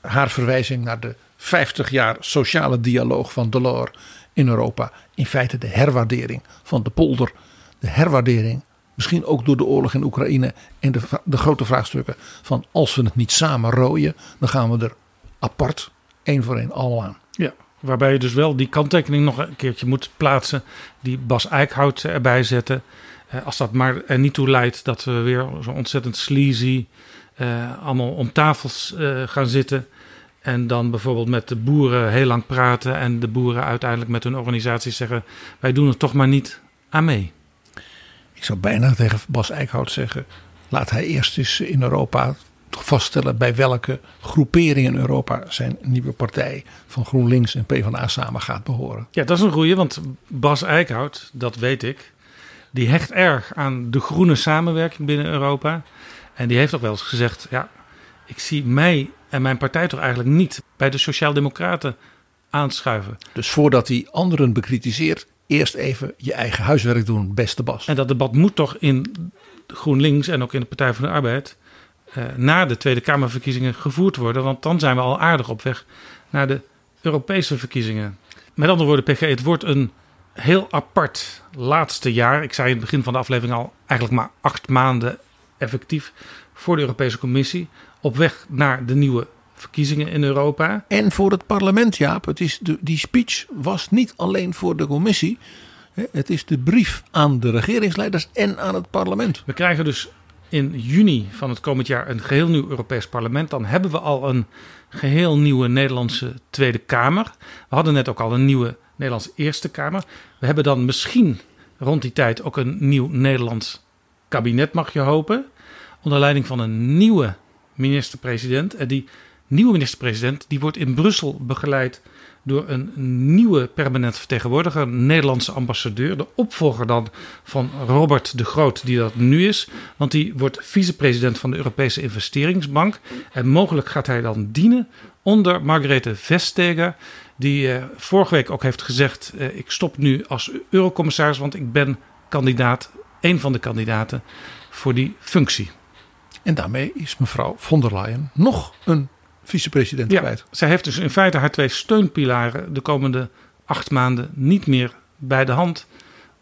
haar verwijzing naar de 50 jaar sociale dialoog van Delors in Europa. In feite de herwaardering van de polder. De herwaardering, misschien ook door de oorlog in Oekraïne en de, de grote vraagstukken van als we het niet samen rooien, dan gaan we er apart één voor één allemaal aan. Ja, waarbij je dus wel die kanttekening nog een keertje moet plaatsen. Die Bas Eickhout erbij zetten. Eh, als dat maar er niet toe leidt dat we weer zo ontzettend sleazy uh, allemaal om tafels uh, gaan zitten. En dan bijvoorbeeld met de boeren heel lang praten. En de boeren uiteindelijk met hun organisaties zeggen: wij doen er toch maar niet aan mee. Ik zou bijna tegen Bas Eickhout zeggen: laat hij eerst eens in Europa vaststellen bij welke groepering in Europa zijn nieuwe partij van GroenLinks en PvdA samen gaat behoren. Ja, dat is een goeie, want Bas Eickhout, dat weet ik, die hecht erg aan de groene samenwerking binnen Europa. En die heeft ook wel eens gezegd: ja, ik zie mij en mijn partij toch eigenlijk niet bij de Sociaaldemocraten aanschuiven. Dus voordat hij anderen bekritiseert, eerst even je eigen huiswerk doen, beste Bas. En dat debat moet toch in GroenLinks en ook in de Partij van de Arbeid na de Tweede Kamerverkiezingen gevoerd worden. Want dan zijn we al aardig op weg naar de Europese verkiezingen. Met andere woorden, PG, het wordt een heel apart laatste jaar. Ik zei in het begin van de aflevering al eigenlijk maar acht maanden effectief voor de Europese Commissie. Op weg naar de nieuwe verkiezingen in Europa. En voor het parlement, Jaap. Het is de, die speech was niet alleen voor de Commissie. Het is de brief aan de regeringsleiders en aan het parlement. We krijgen dus in juni van het komend jaar een geheel nieuw Europees parlement. Dan hebben we al een geheel nieuwe Nederlandse Tweede Kamer. We hadden net ook al een nieuwe Nederlandse Eerste Kamer. We hebben dan misschien rond die tijd ook een nieuw Nederlands kabinet, mag je hopen. Onder leiding van een nieuwe minister-president. En die nieuwe minister-president die wordt in Brussel begeleid door een nieuwe permanent vertegenwoordiger, Nederlandse ambassadeur. De opvolger dan van Robert de Groot, die dat nu is. Want die wordt vicepresident van de Europese Investeringsbank. En mogelijk gaat hij dan dienen onder Margrethe Vestager. Die eh, vorige week ook heeft gezegd: eh, Ik stop nu als eurocommissaris, want ik ben kandidaat, een van de kandidaten voor die functie. En daarmee is mevrouw von der Leyen nog een vicepresident ja, kwijt. Zij heeft dus in feite haar twee steunpilaren de komende acht maanden niet meer bij de hand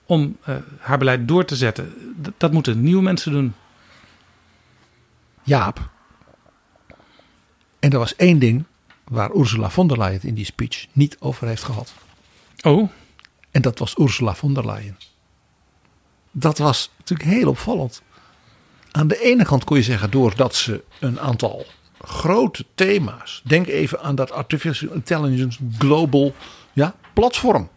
om uh, haar beleid door te zetten. D dat moeten nieuwe mensen doen. Jaap. En er was één ding waar Ursula von der Leyen in die speech niet over heeft gehad. Oh. En dat was Ursula von der Leyen. Dat was natuurlijk heel opvallend. Aan de ene kant kon je zeggen doordat ze een aantal grote thema's. Denk even aan dat Artificial Intelligence Global ja, platform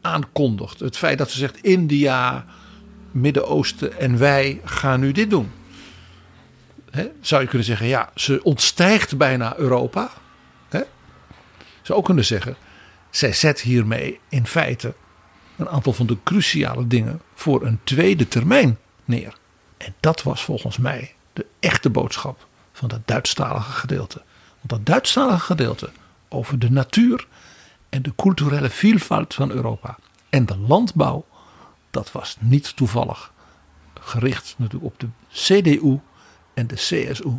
aankondigt. Het feit dat ze zegt India, Midden-Oosten en wij gaan nu dit doen. Zou je kunnen zeggen, ja, ze ontstijgt bijna Europa. He? Zou ook kunnen zeggen, zij zet hiermee in feite een aantal van de cruciale dingen voor een tweede termijn neer. En dat was volgens mij de echte boodschap van dat Duitsstalige gedeelte. Want dat Duitsstalige gedeelte over de natuur en de culturele veelvoud van Europa en de landbouw, dat was niet toevallig gericht natuurlijk op de CDU en de CSU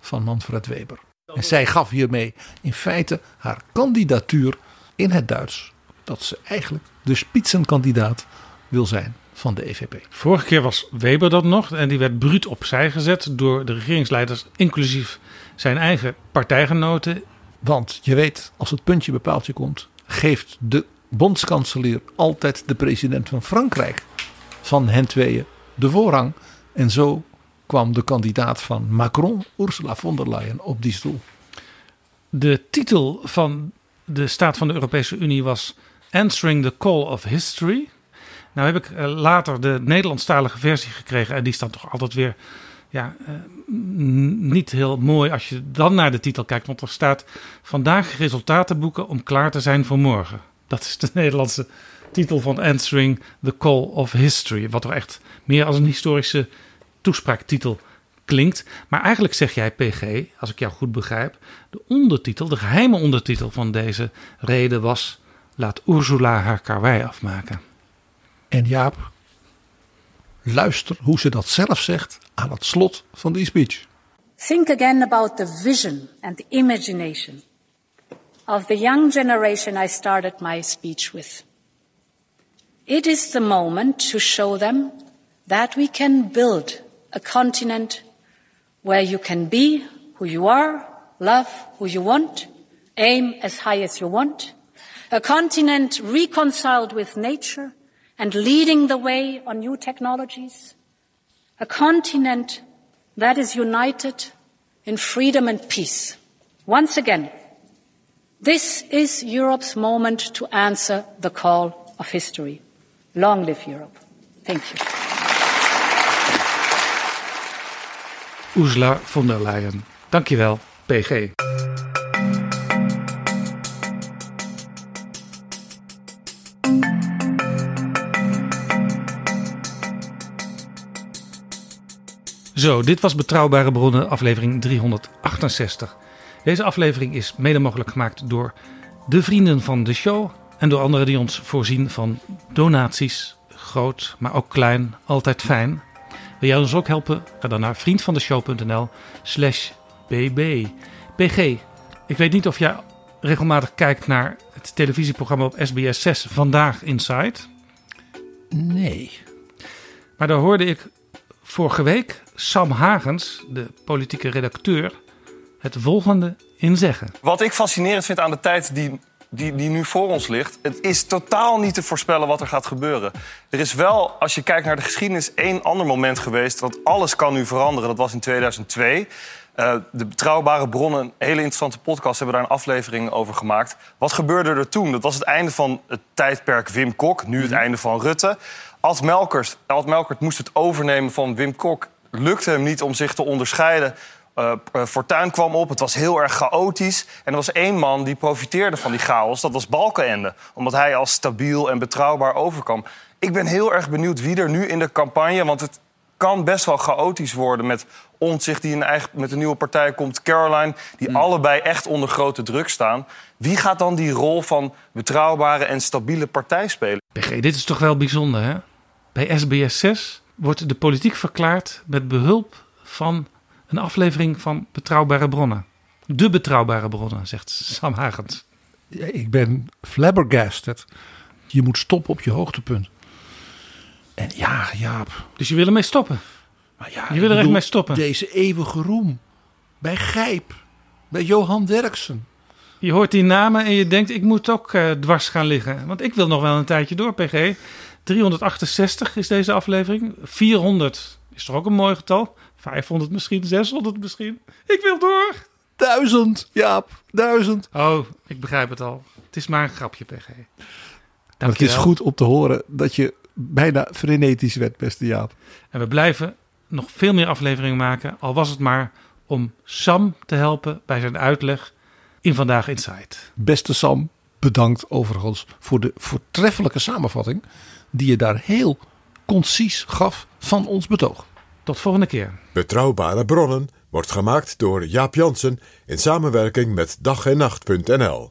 van Manfred Weber. En zij gaf hiermee in feite haar kandidatuur in het Duits. Dat ze eigenlijk de spitsenkandidaat wil zijn van de EVP. Vorige keer was Weber dat nog en die werd bruut opzij gezet door de regeringsleiders, inclusief zijn eigen partijgenoten. Want je weet, als het puntje bepaaltje komt, geeft de bondskanselier altijd de president van Frankrijk van hen tweeën de voorrang. En zo kwam de kandidaat van Macron, Ursula von der Leyen, op die stoel. De titel van de staat van de Europese Unie was Answering the Call of History. Nou heb ik eh, later de Nederlandstalige versie gekregen. En die staat toch altijd weer ja, uh, niet heel mooi als je dan naar de titel kijkt. Want er staat vandaag resultaten boeken om klaar te zijn voor morgen. Dat is de Nederlandse titel van Answering the Call of History. Wat toch echt meer als een historische toespraaktitel klinkt. Maar eigenlijk zeg jij, PG, als ik jou goed begrijp, de ondertitel, de geheime ondertitel van deze reden was: Laat Ursula haar karwei afmaken. En Jaap, luister hoe ze dat zelf zegt aan het slot van die speech. Think again about the vision and the imagination of the young generation I started my speech with. It is the moment to show them that we can build a continent where you can be who you are, love who you want, aim as high as you want, a continent reconciled with nature and leading the way on new technologies, a continent that is united in freedom and peace. Once again, this is Europe's moment to answer the call of history. Long live Europe. Thank you. Ursula von der Leyen. Dankjewel, PG. Zo, dit was Betrouwbare Bronnen, aflevering 368. Deze aflevering is mede mogelijk gemaakt door de vrienden van de show en door anderen die ons voorzien van donaties. Groot, maar ook klein, altijd fijn. Wil jij ons ook helpen? Ga dan naar vriendvandeshow.nl slash bb. PG, ik weet niet of jij regelmatig kijkt naar het televisieprogramma op SBS 6 Vandaag Inside. Nee. Maar daar hoorde ik vorige week Sam Hagens, de politieke redacteur, het volgende in zeggen. Wat ik fascinerend vind aan de tijd die, die, die nu voor ons ligt... het is totaal niet te voorspellen wat er gaat gebeuren. Er is wel, als je kijkt naar de geschiedenis, één ander moment geweest... want alles kan nu veranderen. Dat was in 2002. Uh, de betrouwbare bronnen, een hele interessante podcast... hebben daar een aflevering over gemaakt. Wat gebeurde er toen? Dat was het einde van het tijdperk Wim Kok. Nu het einde van Rutte. Ad Melkert, Ad Melkert moest het overnemen van Wim Kok lukte hem niet om zich te onderscheiden. Uh, Fortuin kwam op, het was heel erg chaotisch. En er was één man die profiteerde van die chaos, dat was Balkenende. Omdat hij als stabiel en betrouwbaar overkwam. Ik ben heel erg benieuwd wie er nu in de campagne... want het kan best wel chaotisch worden met Omtzigt die in eigen, met een nieuwe partij komt... Caroline, die allebei echt onder grote druk staan. Wie gaat dan die rol van betrouwbare en stabiele partij spelen? PG, dit is toch wel bijzonder, hè? Bij SBS 6 wordt de politiek verklaard met behulp van een aflevering van Betrouwbare Bronnen. De Betrouwbare Bronnen, zegt Sam Hagens. Ik ben flabbergasted. Je moet stoppen op je hoogtepunt. En ja, Jaap. Dus je wil ermee stoppen? Maar ja, je wil er echt mee stoppen? Deze eeuwige roem. Bij Gijp. Bij Johan Derksen. Je hoort die namen en je denkt, ik moet ook uh, dwars gaan liggen. Want ik wil nog wel een tijdje door, PG. 368 is deze aflevering. 400 is toch ook een mooi getal? 500 misschien, 600 misschien. Ik wil door. Duizend, Jaap, duizend. Oh, ik begrijp het al. Het is maar een grapje, PG. het is goed om te horen dat je bijna frenetisch werd, beste Jaap. En we blijven nog veel meer afleveringen maken, al was het maar om Sam te helpen bij zijn uitleg in Vandaag Insight. Beste Sam, bedankt overigens voor de voortreffelijke samenvatting die je daar heel concies gaf van ons betoog. Tot volgende keer. Betrouwbare bronnen wordt gemaakt door Jaap Jansen in samenwerking met dag en nacht.nl.